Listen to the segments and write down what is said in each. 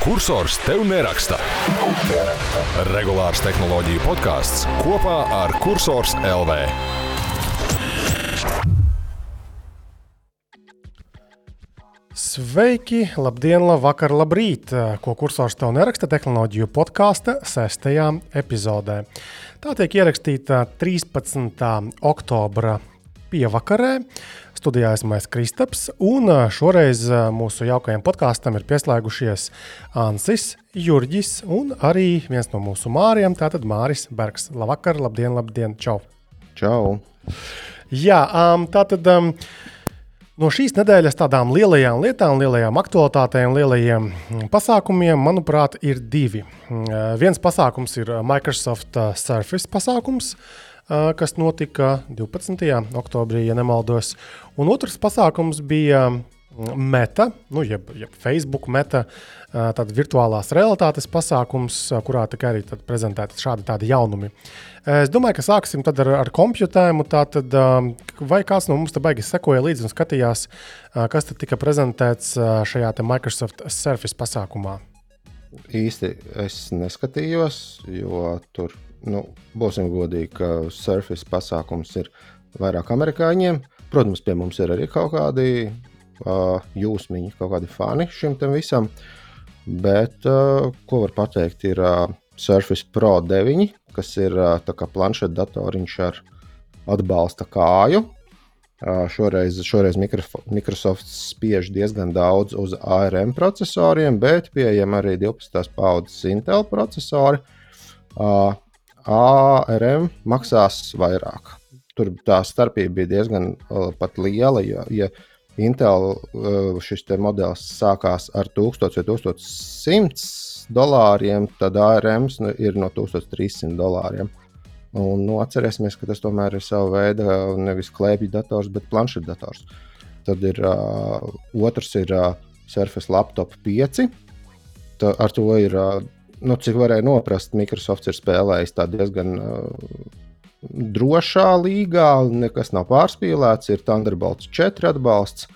kursors tev neraksta. Regulārs tehnoloģiju podkāsts kopā ar Cursors LV. Sveiki, labdien, labvakar, labrīt! Ko kursors tev neraksta tehnoloģiju podkāsta sestajā epizodē. Tā tiek ierakstīta 13. oktobra pievakarē. Studijā esmu es Kristaps, un šoreiz mūsu jaukajam podkāstam ir pieslēgušies Ansis, Jurģis un arī viens no mūsu māriem, tātad Māris Bergs. Labvakar, labdien, labdien, čau! Čau! Jā, um, tātad um, no šīs nedēļas tādām lielajām lietām, lielajām aktualitātēm, lielajiem pasākumiem, manuprāt, ir divi. Uh, viens pasākums ir Microsoft Surface pasākums. Uh, kas notika 12. oktobrī, ja nemaldos. Un otrs pasākums bija Meta, nu, jeb, jeb Facebook meta, tāda virtuālās realitātes pasākums, kurā tika arī prezentēti šādi tādi jaunumi. Es domāju, ka sāksim ar, ar kompjutēm. Tātad, vai kāds no mums te beigas sekoja līdzi un skatījās, kas tika prezentēts šajā Microsoft Surface pasākumā? Īsti es neskatījos, jo tur nu, būsim godīgi, ka surface pasākums ir vairāk amerikāņiem. Protams, pie mums ir arī kaut kādi uh, jūsmiņi, kaut kādi fani šim visam. Bet, uh, ko var pateikt, ir uh, Surface Pro 9, kas ir uh, planšetdatoriņš ar atbalsta kāju. Uh, šoreiz, šoreiz Microsoft spiež diezgan daudz uz ARM procesoriem, bet pieejami arī 12. paudzes Intel procesori. Uh, ARM maksās vairāk. Tur tā starpība bija diezgan uh, liela. Ja, ja Intel uh, šis modelis sākās ar 1000 vai 1100 dolāriem, tad ARM ir no 1300 dolāriem. Un, nu, atcerēsimies, ka tas tomēr ir sava veida nevis klēpju dators, bet planšetdators. Tad ir uh, otrs, ir uh, Surface Laptop 5. Tā, ar to ir uh, nu, cik varēja noprast, Microsoft ir spēlējis diezgan uh, drošā līgā, nekas nav pārspīlēts. Ir Thunderbolt 4 atbalsts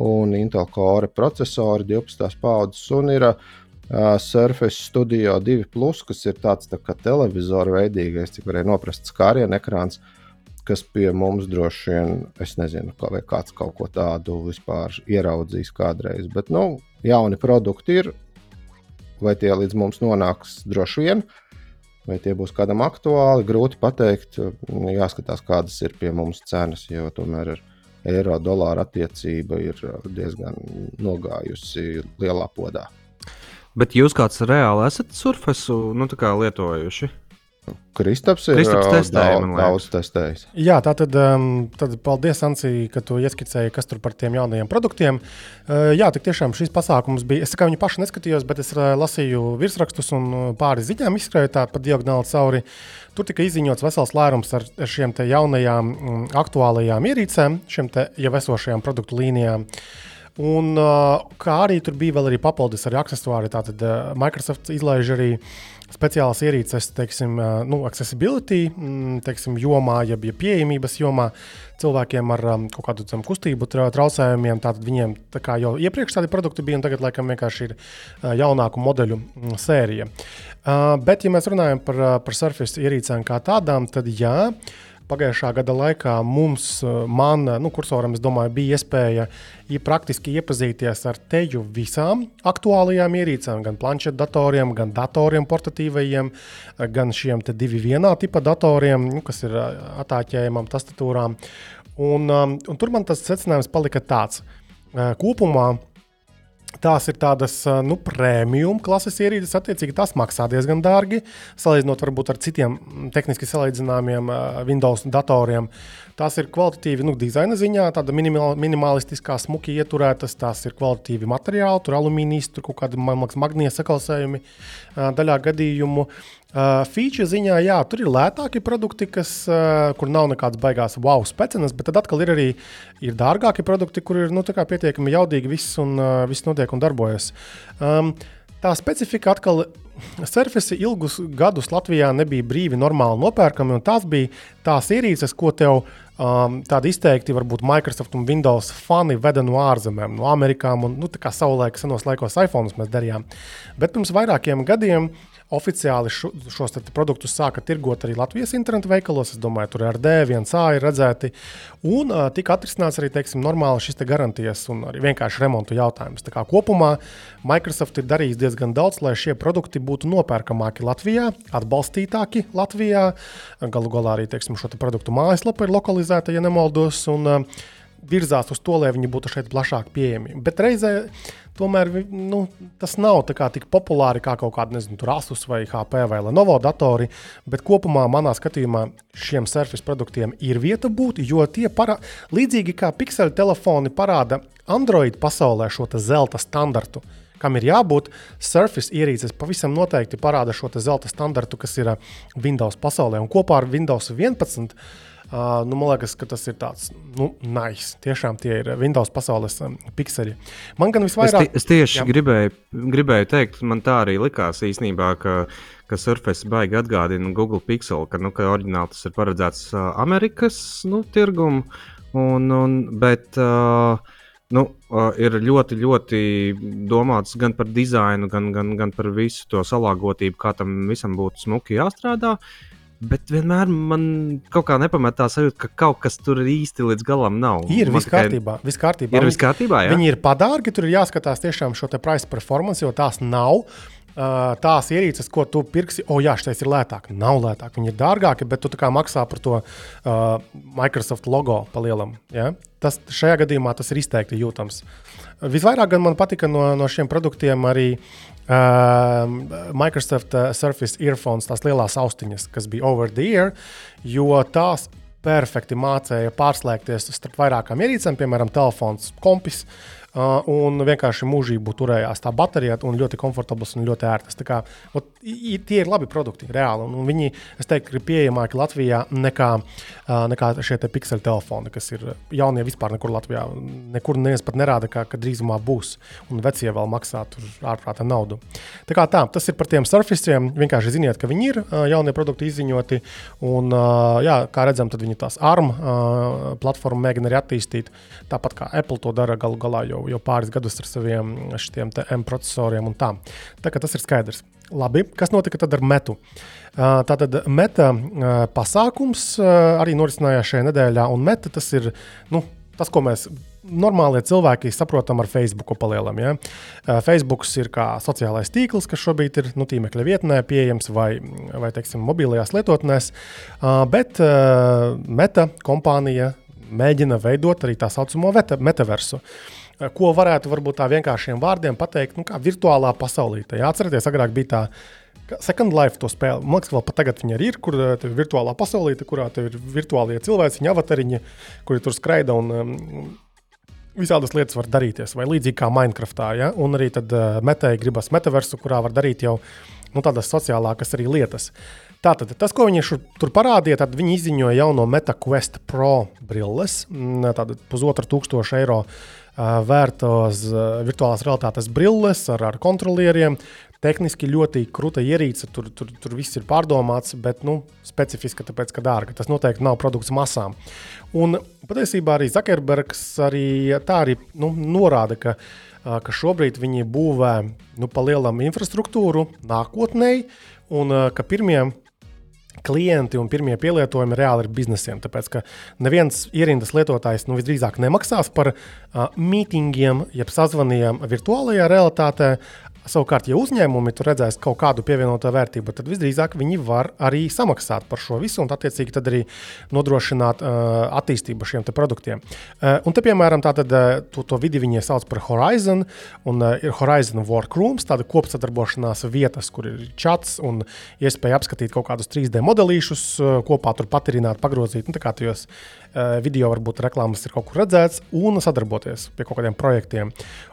un Intel Core processori 12. paudzes, un ir uh, Surface Studio 2, kas ir tāds tā kā televizora veidīgais, cik varēja noprast skārienu ekrāns. Kas pie mums droši vien, es nezinu, kā, vai kāds kaut ko tādu vispār ieraudzījis kādreiz. Bet, nu, jauni produkti ir, vai tie līdz mums nonāks droši vien, vai tie būs kādam aktuāli. Grūti pateikt, jāskatās, kādas ir pie mums cenas, jo tomēr ir eiro dolāra attiecība ir diezgan nogājusi lielā podā. Bet jūs kāds reāli esat surfasu nu, lietojuši? Kristaps ir Kristaps testēja, daudz, daudz testējis. Jā, tā tad, um, tad paldies, Ansī, ka tu ieskicēji, kas tur par tiem jaunajiem produktiem. Uh, jā, tik tiešām šis pasākums bija. Es kā viņu pašu neskatījos, bet es uh, lasīju virsrakstus un pāris ziņām izskrēju tā pa diagonāli cauri. Tur tika izziņots vesels lērums ar šiem jaunajām, um, aktuālajām ierīcēm, šiem jau esošajām produktu līnijām. Un, uh, kā arī tur bija vēl arī papildus arī accessori. Tātad uh, Microsoft izlaiž arī uh, speciālas ierīces, teiksim, nu, accessibility mm, teiksim, jomā, jeb ja pieejamības jomā cilvēkiem ar um, kaut kādu tam, kustību traucējumiem. Tātad viņiem tā kā jau iepriekš tādi produkti bija, un tagad laikam vienkārši ir uh, jaunāku modeļu mm, sērija. Uh, bet, ja mēs runājam par, par Surface ierīcēm kā tādām, tad jā. Pagājušā gada laikā mums, man, nu, kursoram, domāju, bija iespēja ja praktiski iepazīties ar teju visām aktuālajām ierīcēm, gan planšetdatoriem, gan datoriem portatīvajiem, gan šiem divi vienā tipa datoriem, nu, kas ir atāķējumam, tastatūrām. Un, um, un tur man tas secinājums palika tāds. Kopumā Tās ir tādas nu, premium klases ierīces, attiecīgi tās maksā diezgan dārgi. Salīdzinot varbūt ar citiem tehniski salīdzināmiem Windows datoriem, tās ir kvalitatīvi nu, dizaina ziņā, tāda minimal, minimalistiskā, smuki ieturētas, tās ir kvalitatīvi materiāli, tur alumīnijas, tur kaut kādi magnēta sakalsējumi daļā gadījumu. Uh, Feature ziņā, jā, tur ir lētāki produkti, kas, uh, kur nav nekādas baigās wow spēcīgas, bet tad atkal ir arī ir dārgāki produkti, kur ir nu, pietiekami jaudīgi viss un uh, viss notiek un darbojas. Um, tā specifika atkal. Surface ilgus gadus Latvijā nebija brīvi, normāli nopērkami, un tās bija tās ierīces, ko tev uh, um, tādi izteikti, varbūt Microsoft un Windows fani veda no ārzemēm, no Amerikām, un nu, tā kā savulaik senos laikos iPhone mēs darījām. Bet pirms vairākiem gadiem oficiāli šo, šos produktus sāka tirgot arī Latvijas internetu veikalos. Es domāju, tur ar D1A ir redzēti. Un uh, tika atrisināts arī teiksim, normāli šis te garantijas un arī vienkārši remontu jautājums. Tā kā kopumā Microsoft ir darījis diezgan daudz, lai šie produkti būtu nopērkamāki Latvijā, atbalstītāki Latvijā. Galu galā arī teiksim, šo te produktu mājaslapa ir lokalizēta, ja nemaldos. Un, uh, virzās uz to, lai viņi būtu šeit plašāk pieejami. Bet reizē tomēr nu, tas nav tik populāri kā kaut kāda, nezinu, Asus vai HP vai Lenovo datori, bet kopumā manā skatījumā šiem Surface produktiem ir vieta būt, jo tie para, līdzīgi kā pixeli telefoni parāda Android pasaulē šo zelta standartu. Kam ir jābūt, Surface ierīces pavisam noteikti parāda šo zelta standartu, kas ir Windows pasaulē. Un kopā ar Windows 11 Uh, nu, man liekas, ka tas ir tāds nu, nice. Tiešām tie ir Windows pasaules um, pikseli. Man gan visvairāk. Es, tie, es tieši gribēju, gribēju teikt, man tā arī likās īstenībā, ka, ka Surface baigi atgādina Google Pixel, ka, nu, ka oriģināli tas ir paredzēts uh, Amerikas nu, tirgumu, un, un, bet uh, nu, uh, ir ļoti, ļoti domāts gan par dizainu, gan, gan, gan par visu to salāgotību, kā tam visam būtu smuki jāstrādā. Uh, Bet vienmēr man kaut kā nepamet tā sajūta, ka kaut kas tur īsti līdz galam nav. Ir viss kārtībā. Vis kārtībā. Ir viss kārtībā. Jā? Viņi ir padārgi, tur ir jāskatās tiešām šo price performance, jo tās nav. Tās ierīces, ko tu pirksi, oh, jā, šis ir lētāk. Nav lētāk, viņi ir dārgāki, bet tu maksā par to uh, Microsoft logo palielam. Ja? Tas šajā gadījumā tas ir izteikti jūtams. Visvairāk man patika no, no šiem produktiem arī Uh, Microsoft uh, Surface earphones, tās lielās austiņas, kas bija over the ear, jo tās perfekti mācīja pārslēgties starp vairākām ierīcēm, piemēram, telefons, kompis. Uh, un vienkārši mūžību turējās tā baterija, un ļoti komfortabls un ļoti ērtas. Tā kā, ot, tie ir labi produkti, reāli. Un viņi, es teiktu, ir pieejamāki Latvijā nekā, nekā šie pixeli telefoni, kas ir jaunie vispār nekur Latvijā. Nekur neviens pat nerāda, ka, ka drīzumā būs, un vecie vēl maksā ārprātā naudu. Tā kā tā, tas ir par tiem surfaciem. Vienkārši ziniet, ka viņi ir jaunie produkti izziņoti, un, jā, kā redzam, tad viņi tās ARM platformu mēģina arī attīstīt, tāpat kā Apple to dara galu galā. Jau jau, pāris gadus ar saviem šiem M procesoriem un tā. Tā kā tas ir skaidrs. Labi, kas notika tad ar metu? Tātad meta pasākums arī norisinājās šajā nedēļā, un meta tas ir nu, tas, ko mēs normālie cilvēki saprotam ar Facebook palielam. Ja? Facebook ir kā sociālais tīkls, kas šobrīd ir nu, tīmekļa vietnē pieejams vai, vai teiksim, mobilajās lietotnēs, bet Meta kompānija mēģina veidot arī tā saucamo metaversu. Eh, ko varētu varbūt tā vienkāršiem vārdiem pateikt, nu, kā virtuālā pasaulē. Atcerieties, agrāk bija tā. Second Life to spēle. Man liekas, vēl pat tagad viņa ir, kur eh, ir virtuālā pasaulē, kurā ir virtuālie cilvēki, viņa avatariņi, kuri tur skraida un um, visādas lietas var darīties. Vai līdzīgi kā Minecraftā. Ja? Un arī tad uh, metēji gribas metaversu, kurā var darīt jau nu, tādas sociālākas arī lietas. Tātad, tas, ko viņi šur, tur parādīja, tad viņi izziņoja jauno MetaQuest Pro brilles, mm, tādu pusotru tūkstošu eiro vērtos virtuālās realitātes brilles ar, ar kontrolieriem. Tehniski ļoti krūta ierīce, tur, tur, tur viss ir pārdomāts, bet nu, specifiski, tāpēc, ka dārga. Tas noteikti nav produkts masām. Un patiesībā arī Zakerbergs arī tā arī nu, norāda, ka, ka šobrīd viņi būvē nu, palielam infrastruktūru nākotnē, un ka pirmie klienti un pirmie pielietojumi reāli ir biznesiem. Tāpēc, ka neviens ierindas lietotājs nu, visdrīzāk nemaksās par uh, mītingiem, jeb sazvaniem virtuālajā realitātē, Savukārt, ja uzņēmumi tur redzēs kaut kādu pievienoto vērtību, tad visdrīzāk viņi var arī samaksāt par šo visu un, attiecīgi, arī nodrošināt uh, attīstību šiem produktiem. Uh, un te, piemēram, tātad, uh, to, to vidi viņi sauc par Horizon, un uh, ir Horizon Workrooms, tāda kopsadarbošanās vietas, kur ir chats un iespēja apskatīt kaut kādus 3D modelīšus, uh, kopā tur patirināt, pagrozīt. Nu, kā tajos video varbūt reklāmas ir kaut kur redzēts, un sadarboties pie kaut kādiem projektiem.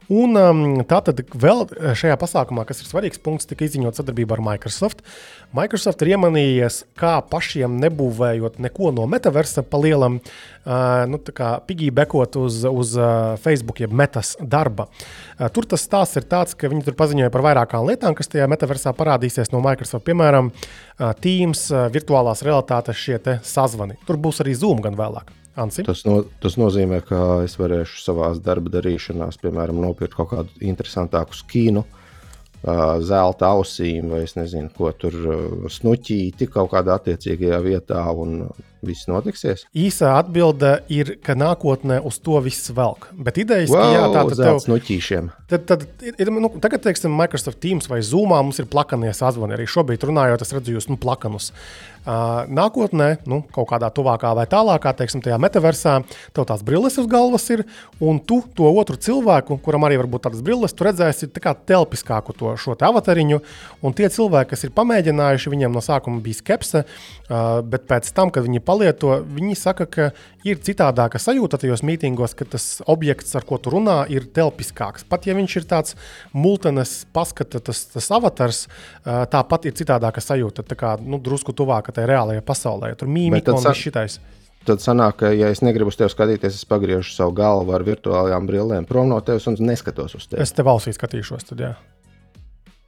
Un um, tātad vēl šajā pasākumā, kas ir svarīgs punkts, tika izziņot sadarbība ar Microsoft. Microsoft ir iemanījies, kā pašiem nebūvējot neko no metaversa pa lielam, uh, nu, pigībekot uz, uz uh, Facebook, jeb metas darba. Uh, tur tas stāsts ir tāds, ka viņi tur paziņoja par vairākām lietām, kas tajā metaversā parādīsies no Microsoft. Piemēram, uh, Teams, uh, virtuālās realitātes šie sazvani. Tur būs arī Zoom gan vēlāk Ansi? Tas, no, tas nozīmē, ka es varēšu savā darba darīšanā, piemēram, nopirkt kaut kādu interesantāku skinu, ā, zelta ausīm, vai es nezinu, ko tur snuķīti kaut kādā attiecīgajā vietā, un viss notiksies. Īsā atbilde ir, ka nākotnē uz to viss velk. Bet idejas, ka jā, tā tad tev, snuķīšiem. Tad, tad ir, nu, tagad, teiksim, Microsoft Teams vai Zoom mums ir plakanie sazvani. Arī šobrīd runājot, es redzu jūs nu, plakanus. Uh, nākotnē, nu, kaut kādā tuvākā vai tālākā, teiksim, tajā metaversā, tev tās brilles uz galvas ir, un tu to otru cilvēku, kuram arī var būt tādas brilles, tu redzēsi telpiskāku to šo te avatariņu. Un tie cilvēki, kas ir pamēģinājuši, viņiem no sākuma bija skepse, uh, bet pēc tam, kad viņi palieto, viņi saka, ka ir citādāka sajūta tajos mītīngos, ka tas objekts, ar ko tu runā, ir telpiskāks. Pat ja viņš ir tāds multenes paskata, tas, tas avatars, tāpat ir citādāka sajūta. Tā kā nu, drusku tuvāka tajā reālajā pasaulē. Tur mīmika un viss šitais. Tad sanāk, ka, ja es negribu uz tevi skatīties, es pagriežu savu galvu ar virtuālajām brillēm prom no tevis un neskatos uz tevi. Es te valstī skatīšos. Tad, jā.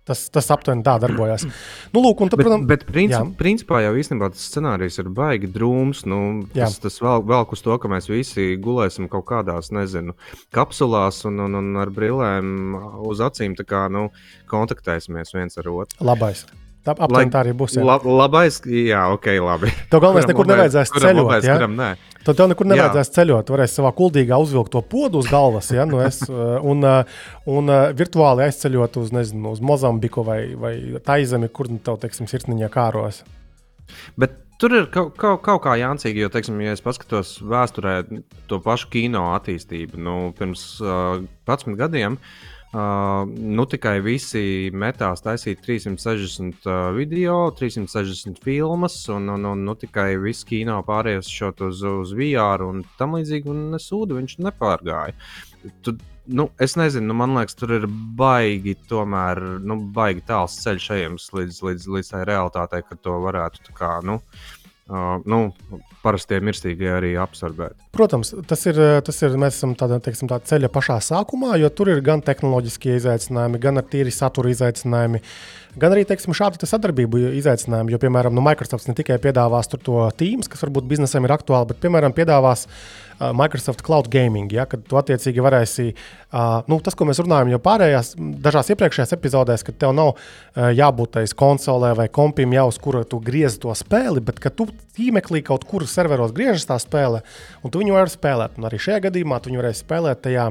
Tas, tas aptuveni tā darbojas. Nu, lūk, tad, Bet, protams, bet princip, jā. principā jau īstenībā tas scenārijs ir baigi drūms. Nu, Jā. tas tas vēl, vēl uz to, ka mēs visi gulēsim kaut kādās, nezinu, kapsulās un, un, un ar brillēm uz acīm kā, nu, kontaktēsimies viens ar otru. labais. Tā, aptuveni tā arī būs. jā. La, labais, jā, ok, labi. Tev galvenais Kuram nekur labais- nevajadzēs ceļot, labais, ja? Kuram nē. Tad tev nekur Jā. nevajadzēs ceļot. Tu varēsi savā kuldīgā uzvilkt to podu uz galvas, ja, nu es, uh, un, uh, un uh, virtuāli aizceļot uz, nezinu, uz Mozambiku vai, vai Taizemi, kur nu tev, teiksim, sirsniņā kāros. Bet tur ir kaut, kaut, kaut kā jāncīgi, jo, teiksim, ja es paskatos vēsturē to pašu kino attīstību, nu, pirms uh, 11 gadiem. Uh, nu, tikai visi metās taisīt 360 uh, video, 360 filmas, un, un, un nu, tikai viss kino pārējais šot uz, uz VR un tam līdzīgi, un nesūdu viņš nepārgāja. Tu, nu, es nezinu, nu, man liekas, tur ir baigi, tomēr, nu, baigi tāls ceļš ejams līdz, līdz, līdz tai realitātei, ka to varētu tā kā, nu, uh, nu parastie mirstīgie arī absorbēt. Protams, tas ir, uh, tas ir mēs esam tādā, teiksim, tā ceļa pašā sākumā, jo tur ir gan tehnoloģiskie izaicinājumi, gan ar tīri satura izaicinājumi, gan arī teiksim, šādu te sadarbību izaicinājumi. Jo, piemēram, nu, Microsoft ne tikai piedāvās to Teams, kas varbūt biznesam ir aktuāli, bet, piemēram, piedāvās uh, Microsoft Cloud Gaming, ja, kad tu attiecīgi varēsi, uh, nu, tas, ko mēs runājam jau pārējās, dažās iepriekšējās epizodēs, kad tev nav uh, jābūt tajā konsolē vai kompim jau uz kura tu griezi to spēli, bet ka tu tīmeklī kaut kur serveros griežas tā spēle, un tu viņu vari spēlēt. Un arī šajā gadījumā tu viņu varēsi spēlēt tajā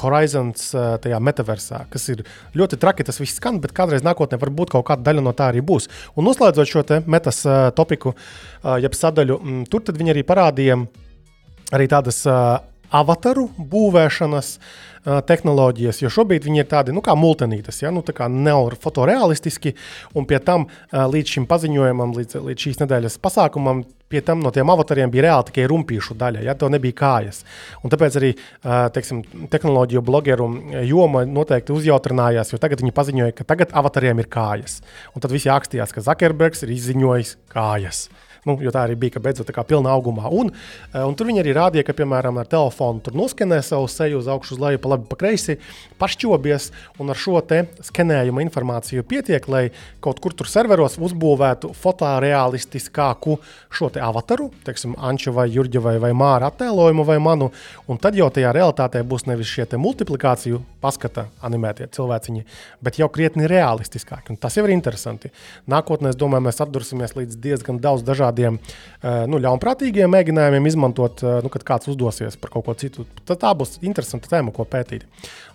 Horizons, uh, tajā metaversā, kas ir ļoti traki. Tas viss skan, bet kādreiz nākotnē varbūt kaut kāda daļa no tā arī būs. Un noslēdzot šo metas uh, topiku, uh, jeb sadaļu, mm, tur viņi arī parādīja arī tādas avataru būvēšanas uh, tehnoloģijas, jo šobrīd viņi ir tādi nu, kā multenītas, ja? nu, tā kā nav fotorealistiski, un pie tam līdz šim paziņojumam, līdz, līdz šīs nedēļas pasākumam, pie tam no tiem avatariem bija reāli tikai rumpīšu daļa, ja tev nebija kājas. Un tāpēc arī teiksim, tehnoloģiju blogeru joma noteikti uzjautrinājās, jo tagad viņi paziņoja, ka tagad avatariem ir kājas. Un tad visi ākstījās, ka Zuckerbergs ir izziņojis kājas. Nu, jo tā arī bija, ka beidzot tā kā pilnā augumā. Un, eh, un tur viņi arī rādīja, ka, piemēram, ar telefonu tur noskenē savu seju uz augšu, uz leju, pa labi, pa kreisi, pašķobies, un ar šo te skenējuma informāciju pietiek, lai kaut kur tur serveros uzbūvētu fotorealistiskāku šo te avataru, teiksim, Anča vai Jurģa vai, vai Māra attēlojumu vai manu, un tad jau tajā realitātē būs nevis šie te multiplikāciju paskata animētie cilvēciņi, bet jau krietni realistiskāki, un tas jau ir interesanti. Nākotnē, es domāju, mēs atdursimies līdz diezgan daudz dažādiem eh, nu, ļaunprātīgiem mēģinājumiem izmantot, eh, nu, kad kāds uzdosies par kaut ko citu. Tad tā būs interesanta tēma, ko pētīt.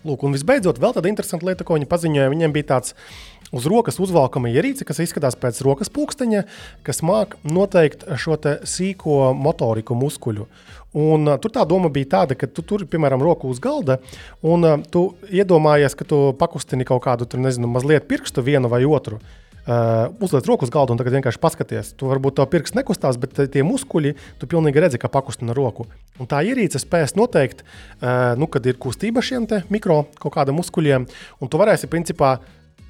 Lūk, un visbeidzot, vēl tāda interesanta lieta, ko viņi paziņoja. Viņiem bija tāds uz rokas uzvalkama ierīce, kas izskatās pēc rokas pulksteņa, kas māk noteikt šo sīko motoriku muskuļu. Un, uh, tur tā doma bija tāda, ka tu tur, piemēram, roku uz galda, un uh, tu iedomājies, ka tu pakustini kaut kādu, tur, nezinu, mazliet pirkstu vienu vai otru. Uh, uzliec roku uz galda un tagad vienkārši paskaties. Tu varbūt tā pirksts nekustās, bet tie muskuļi, tu pilnīgi redzi, ka pakustina roku. Un tā ierīce spēs noteikt, uh, nu, kad ir kustība šiem mikro kaut kādiem muskuļiem, un tu varēsi principā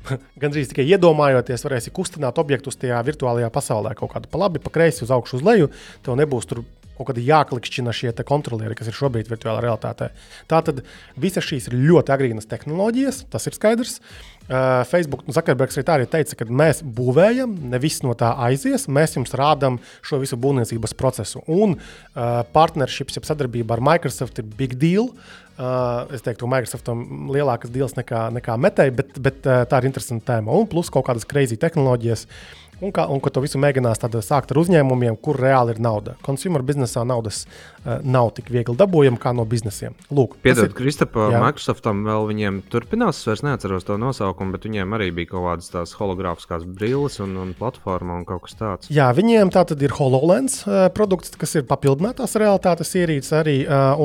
gandrīz tikai iedomājoties, varēsi kustināt objektus tajā virtuālajā pasaulē. Kaut kādu pa labi, pa kreisi, uz augšu, uz leju. Tev nebūs tur kaut kāda jāklikšķina šie kontrolieri, kas ir šobrīd virtuālā realitātē. Tātad visas šīs ir ļoti agrīnas tehnoloģijas, tas ir skaidrs. Uh, Facebook Zakarbergs arī arī teica, ka mēs būvējam, nevis no tā aizies. Mēs jums rādām šo visu būvniecības procesu. Un uh, partnerships, jeb sadarbība ar Microsoft ir big deal. Uh, es teiktu, ka Microsoftam lielākas deals nekā, nekā metēji, bet, bet uh, tā ir interesanta tēma. Un plus kaut kādas crazy tehnoloģijas. Uh, un, kā, un ka to visu mēģinās sākt ar uzņēmumiem, kur reāli ir nauda. Consumer biznesā naudas uh, nav tik viegli dabūjama kā no biznesiem. Lūk, Piedod, Kristapa, Microsoftam vēl viņiem turpinās, es neatceros to nosaukumu, bet viņiem arī bija kaut kādas tās hologrāfiskās brilles un, un platforma un kaut kas tāds. Jā, viņiem tā tad ir HoloLens uh, produkts, kas ir papildinātās realitātes ierīces arī. Uh,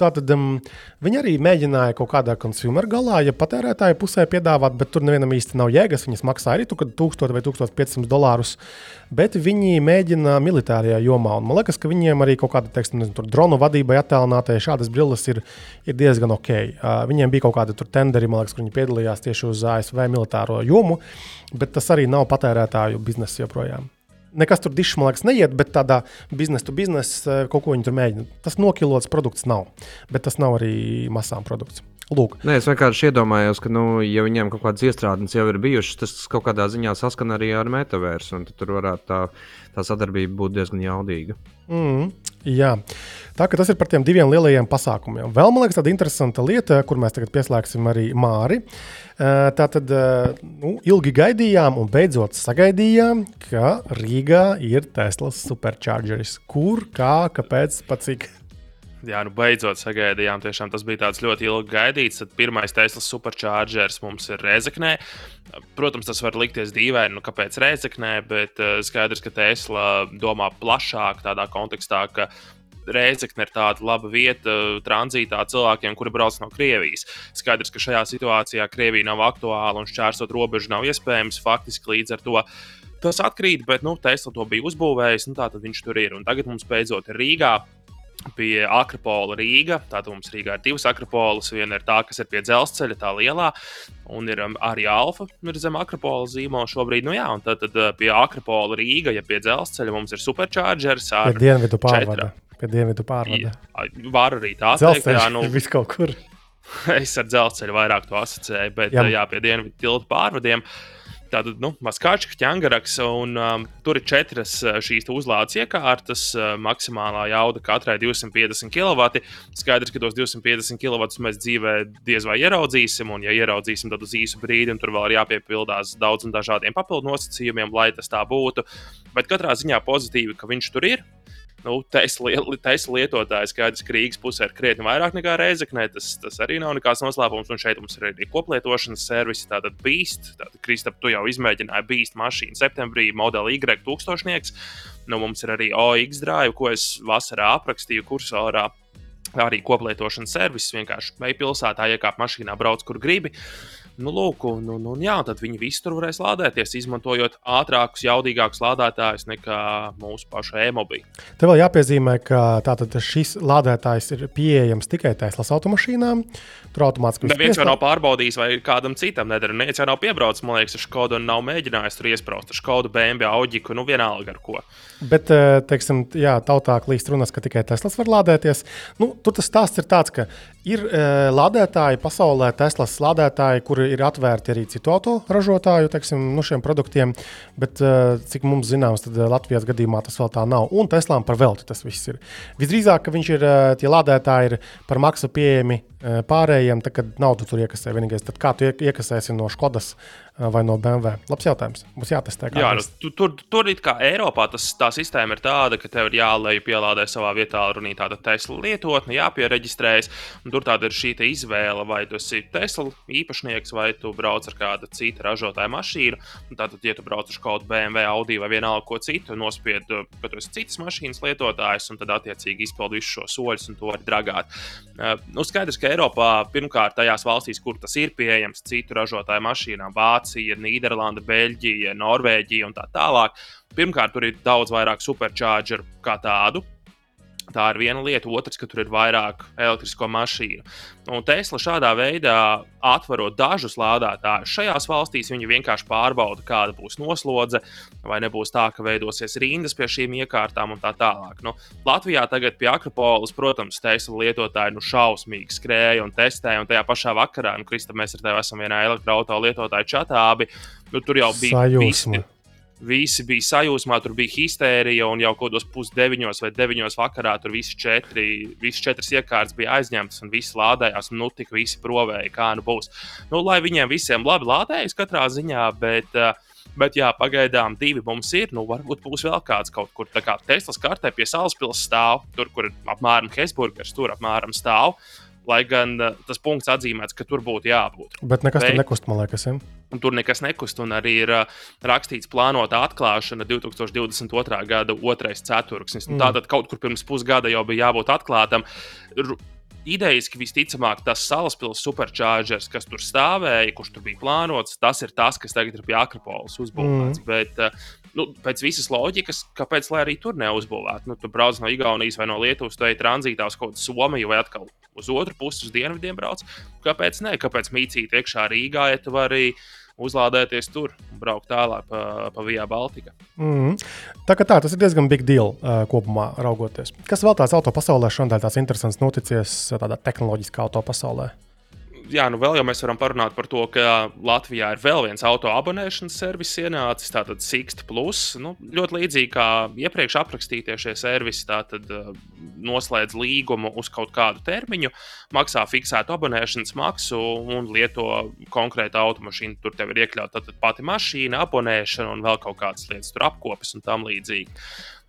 Tātad um, viņi arī mēģināja kaut kādā konsumer galā, ja patērētāja pusē piedāvāt, bet tur nevienam īsti nav jēgas. Viņas maksā arī 1000 vai 1500 dolārus, bet viņi mēģina militārajā jomā. Un man liekas, ka viņiem arī kaut kāda teiksim, nezinu, dronu vadībai attēlinātai šādas brilles ir, ir diezgan ok. Uh, viņiem bija kaut kādi tenderi, liekas, kur viņi piedalījās tieši uz ASV militāro jomu, bet tas arī nav patērētāju biznesa joprojām nekas tur dišs, man liekas, neiet, bet tādā biznesa to biznesa eh, kaut ko viņi tur mēģina. Tas nokilots produkts nav, bet tas nav arī masām produkts. Lūk. Nē, es vienkārši iedomājos, ka, nu, ja viņiem kaut kādas iestrādes jau ir bijušas, tas kaut kādā ziņā saskan arī ar metaversu, un tur varētu tā, tā sadarbība būt diezgan jaudīga. Mm, jā, tā tas ir par tiem diviem lielajiem pasākumiem. Vēl man liekas, tāda interesanta lieta, kur mēs tagad pieslēgsim arī Māri. Tā tad nu, ilgi gaidījām un beidzot sagaidījām, ka Rīgā ir Teslas superchargeris. Kur, kā, kāpēc, pat cik? Jā, nu beidzot sagaidījām. Tiešām tas bija ļoti ilgi gaidīts. Tad pirmais Teslas superchargers mums ir Rezeknē. Protams, tas var likties dīvaini, nu, kāpēc Rezeknē, bet uh, skaidrs, ka Tesla domā plašāk tādā kontekstā, ka Reizekne ir tāda laba vieta tranzītā cilvēkiem, kuri brauc no Krievijas. Skaidrs, ka šajā situācijā Krievija nav aktuāla un šķērsot robežu nav iespējams. Faktiski līdz ar to tas atkrīt, bet nu, Tesla to bija uzbūvējis, un tā tad viņš tur ir. Un tagad mums beidzot ir Rīgā pie Akropola Rīga. Tātad mums Rīgā ir divas Akropolas. Viena ir tā, kas ir pie dzelzceļa, tā lielā, un ir um, arī Alfa ir zem Akropola zīmola šobrīd. Nu, jā, un tad, tad pie Akropola Rīga, ja pie dzelzceļa mums ir superchargers ar dienvidu pārvadu. Pie dienvidu pārvada. Var arī tā teikt, jā, nu, vis kaut kur. es ar dzelzceļu vairāk to asociēju, bet jā, jā pie dienvidu tiltu pārvadiem. Uh, Tātad, nu, Maskāčka, ķēngaraks, un um, tur ir četras uh, šīs uzlādes iekārtas. Uh, maksimālā jauda katrai 250 kW. Skaidrs, ka tos 250 kW mēs dzīvē diez vai ieraudzīsim, un, ja ieraudzīsim, tad uz īsu brīdi, un tur vēl ir jāpiepildās daudz un dažādiem papildu nosacījumiem, lai tas tā būtu. Bet katrā ziņā pozitīvi, ka viņš tur ir nu, Tesla lietotāji skaidrs, ka Rīgas pusē ir krietni vairāk nekā Reizeknē. Tas, tas arī nav nekāds noslēpums. Un šeit mums ir arī koplietošanas servisi. Tātad Beast, tātad Kristap, tu jau izmēģināji Beast mašīnu septembrī, modeli Y tūkstošnieks. Nu, mums ir arī OX drive, ko es vasarā aprakstīju kursorā. Arī koplietošanas servis vienkārši meklē pilsētā, iekāp mašīnā, brauc kur gribi. Uh, Nu, lūk, un, un, un, jā, tad viņi visi tur varēs lādēties, izmantojot ātrākus, jaudīgākus lādētājus nekā mūsu pašu e-mobīļu. Te vēl jāpiezīmē, ka tātad šis lādētājs ir pieejams tikai Teslas automašīnām. Tur automātiski viss neviens jau nav pārbaudījis, vai kādam citam nedara. Neviens jau nav piebraucis, man liekas, ar Skodu un nav mēģinājis tur iesprāst ar Skodu, BMW, Audi, nu vienalga ar ko. Bet, eh, teiksim, jā, tautā klīst runas, ka tikai Teslas var lādēties. Nu, tur tas stāsts ir tāds, ka ir uh, lādētāji pasaulē, Teslas lādētāji, kuri ir atvērti arī citu autoražotāju teiksim, nu, produktiem, bet uh, cik mums zināms, tad Latvijas gadījumā tas vēl tā nav. Un Teslām par velti tas viss ir. Visdrīzāk, ka viņš ir, tie lādētāji ir par maksu pieejami pārējiem, tad, kad naudu tur iekasē. Vienīgais, tad kā tu iekasēsi no Skodas vai no BMW? Labs jautājums. Būs jātestē. Jā, nu, tu, tur, tur it kā Eiropā tas, tā sistēma ir tāda, ka tev ir jālēj pielādē savā vietā runī tāda Tesla lietotne, jāpiereģistrējas. Tur tāda ir šī izvēle, vai tu esi Tesla īpašnieks, vai tu brauc ar kādu citu ražotāju mašīnu. Tātad, ja tu brauc ar kaut kādu BMW, Audi vai vienalga ko citu, nospied, ka tu esi citas mašīnas lietotājs, un tad attiecīgi izpildi visus šos soļus, un to var dragāt. Uh, nu, skaidrs, ka Eiropā, pirmkārt, tajās valstīs, kur tas ir pieejams citu ražotāju mašīnām, Vācija, Nīderlanda, Beļģija, Norvēģija un tā tālāk. Pirmkārt, tur ir daudz vairāk superchargeru kā tādu. Tā ir viena lieta, otrs, ka tur ir vairāk elektrisko mašīnu. Un Tesla šādā veidā, atverot dažus lādētājus šajās valstīs, viņi vienkārši pārbauda, kāda būs noslodze, vai nebūs tā, ka veidosies rindas pie šīm iekārtām un tā tālāk. Nu, Latvijā tagad pie Akropolis, protams, Tesla lietotāji nu, šausmīgi skrēja un testēja, un tajā pašā vakarā, nu, Krista, mēs ar tevi esam vienā elektroautorāta lietotāja čatā, abi, nu, tur jau bija Sajūsma. visi Visi bija sajūsmā, tur bija histērija, un jau kaut kādos pusdeviņos vai deviņos vakarā tur visi četri, visas četras iekārtas bija aizņemtas, un visi lādējās, un nu tik visi provēja, kā nu būs. Nu, lai viņiem visiem labi lādējas katrā ziņā, bet, uh, bet jā, pagaidām divi mums ir. Nu, varbūt būs vēl kāds kaut kur. Tā kā Teslas kartē pie Salaspils stāv, tur, kur apmēram Hesburgers, tur apmēram stāv. Lai gan uh, tas punkts atzīmēts, ka tur būtu jābūt. Bet nekas Bet- tur nekust, man liekas. Ja? un tur nekas nekust. Un arī ir uh, rakstīts, plānota atklāšana 2022. gada 2. ceturksnis. Mm. Mm. Tātad kaut kur pirms pusgada jau bija jābūt atklātam. R Idejiski visticamāk, tas salaspils superchargers, kas tur stāvēja, kurš tur bija plānots, tas ir tas, kas tagad ir pie Akropolis uzbūvēts. Mm. Bet, uh, nu, pēc visas loģikas, kāpēc lai arī tur neuzbūvētu? Nu, tu brauc no Igaunijas vai no Lietuvas, tu ej tranzītā uz kaut kādu Somiju vai atkal uz otru pusi, uz dienvidiem brauc. Kāpēc ne? Kāpēc mīcīt iekšā Rīgā, ja tu vari uzlādēties tur un braukt tālāk pa, pa Vijā Baltika? Mm. Tā tā, tas ir diezgan big deal uh, kopumā raugoties. Kas vēl tāds auto pasaulē šodien tāds interesants noticies uh, tādā tehnoloģiskā auto pasaulē? Jā, nu vēl jau mēs varam parunāt par to, ka Latvijā ir vēl viens auto abonēšanas servis ienācis, tātad Sixt Plus. Nu, ļoti līdzīgi kā iepriekš aprakstītie šie servisi, tātad uh, noslēdz līgumu uz kaut kādu termiņu, maksā fiksētu abonēšanas maksu un lieto konkrētu automašīnu. Tur tev ir iekļauta pati mašīna, abonēšana un vēl kaut kādas lietas, tur apkopes un tam līdzīgi.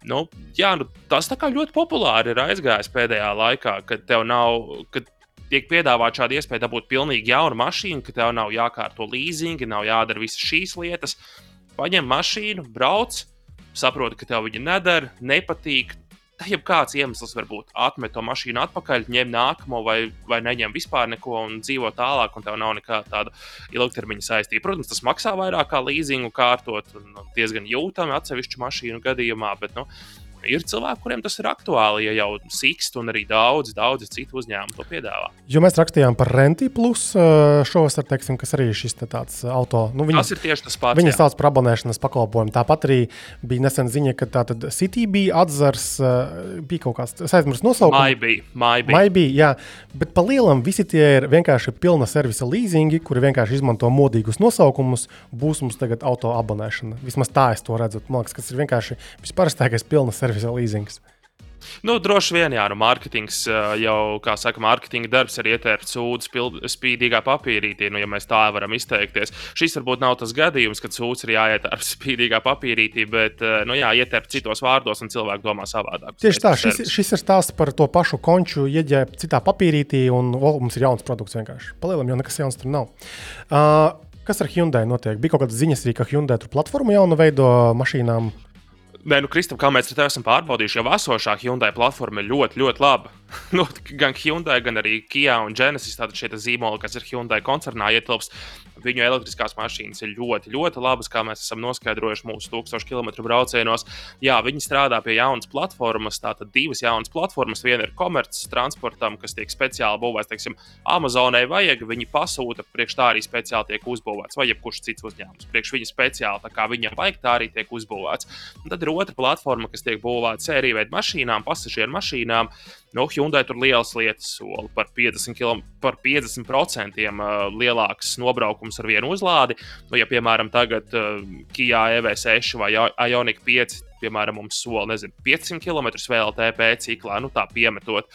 Nu, jā, nu, tas ļoti populāri ir aizgājis pēdējā laikā, kad tev nav. Kad tiek piedāvāta šāda iespēja dabūt pilnīgi jaunu mašīnu, ka tev nav jākārto leasingi, nav jādara visas šīs lietas. Paņem mašīnu, brauc, saproti, ka tev viņa nedara, nepatīk. Ja kāds iemesls var būt, atmet to mašīnu atpakaļ, ņem nākamo, vai, vai neņem vispār neko un dzīvo tālāk, un tev nav nekāda tāda ilgtermiņa saistība. Protams, tas maksā vairāk kā leasingu kārtot, un diezgan jūtami atsevišķu mašīnu gadījumā, bet nu, ir cilvēki, kuriem tas ir aktuāli, ja jau sikst, un arī daudz, daudz citu uzņēmumu to piedāvā. Jo mēs rakstījām par Renti Plus uh, šovasar, teiksim, kas arī ir šis tāds auto. Nu, Tas ir tieši tas pats. Viņi sauc par abonēšanas pakalpojumu. Tāpat arī bija nesen ziņa, ka tātad City bija atzars, uh, bija kaut kāds, es aizmirsu nosaukumu. Maibī. Maibī, jā, bet pa lielam visi tie ir vienkārši pilna servisa leasingi, kuri vienkārši izmanto modīgus nosaukumus. Būs mums tagad auto abonēšana. Vismaz tā es to redzu. Man liekas, tas ir vienkārši visparastākais pilna servisa leasings. Nu, droši vien, jā, nu, mārketings ā, jau, kā saka, mārketinga darbs ir ietērpt sūdu spild- spīdīgā papīrītī, nu, ja mēs tā varam izteikties. Šis varbūt nav tas gadījums, kad sūds ir jāietērp spīdīgā papīrītī, bet, ā, nu, jā, ietērpt citos vārdos, un cilvēki domā savādāk. Tieši tā, šis, šis ir stāsts par to pašu konču, ieģērbtu citā papīrītī, un o, mums ir jauns produkts vienkārši. Palielam jau nekas jauns tur nav. Uh, kas ar Hyundai notiek? Bija kaut kādas ziņas arī, ka Hyundai tur platformu jaunu veido mašīnām. Nē, nu, Kristap, kā mēs te esam pārbaudījuši, jau esošā Hyundai platforma ir ļoti, ļoti laba. nu, gan Hyundai, gan arī Kia un Genesis, tātad šie zīmoli, kas ir Hyundai koncernā ietilpst, viņu elektriskās mašīnas ir ļoti, ļoti labas, kā mēs esam noskaidrojuši mūsu 1000 km braucienos. Jā, viņi strādā pie jaunas platformas, tātad divas jaunas platformas. Viena ir komerces transportam, kas tiek speciāli būvēts, teiksim, Amazonai vajag, viņi pasūta, priekš tā arī speciāli tiek uzbūvēts, vai jebkurš cits uzņēmums. Priekš viņa speciāli, tā kā viņam vajag, tā arī tiek uzbūvēts. Un tad ir otra platforma, kas tiek būvēta sēriju veidu mašīnām, pasažieru mašīnām. No Hyundai tur liels lietas soli par 50, km, par 50% ā, lielāks nobraukums ar vienu uzlādi. Nu, ja, piemēram, tagad uh, Kia EV6 vai Ioniq 5, piemēram, mums sola nezinu, 500 km VLTP ciklā, nu tā piemetot.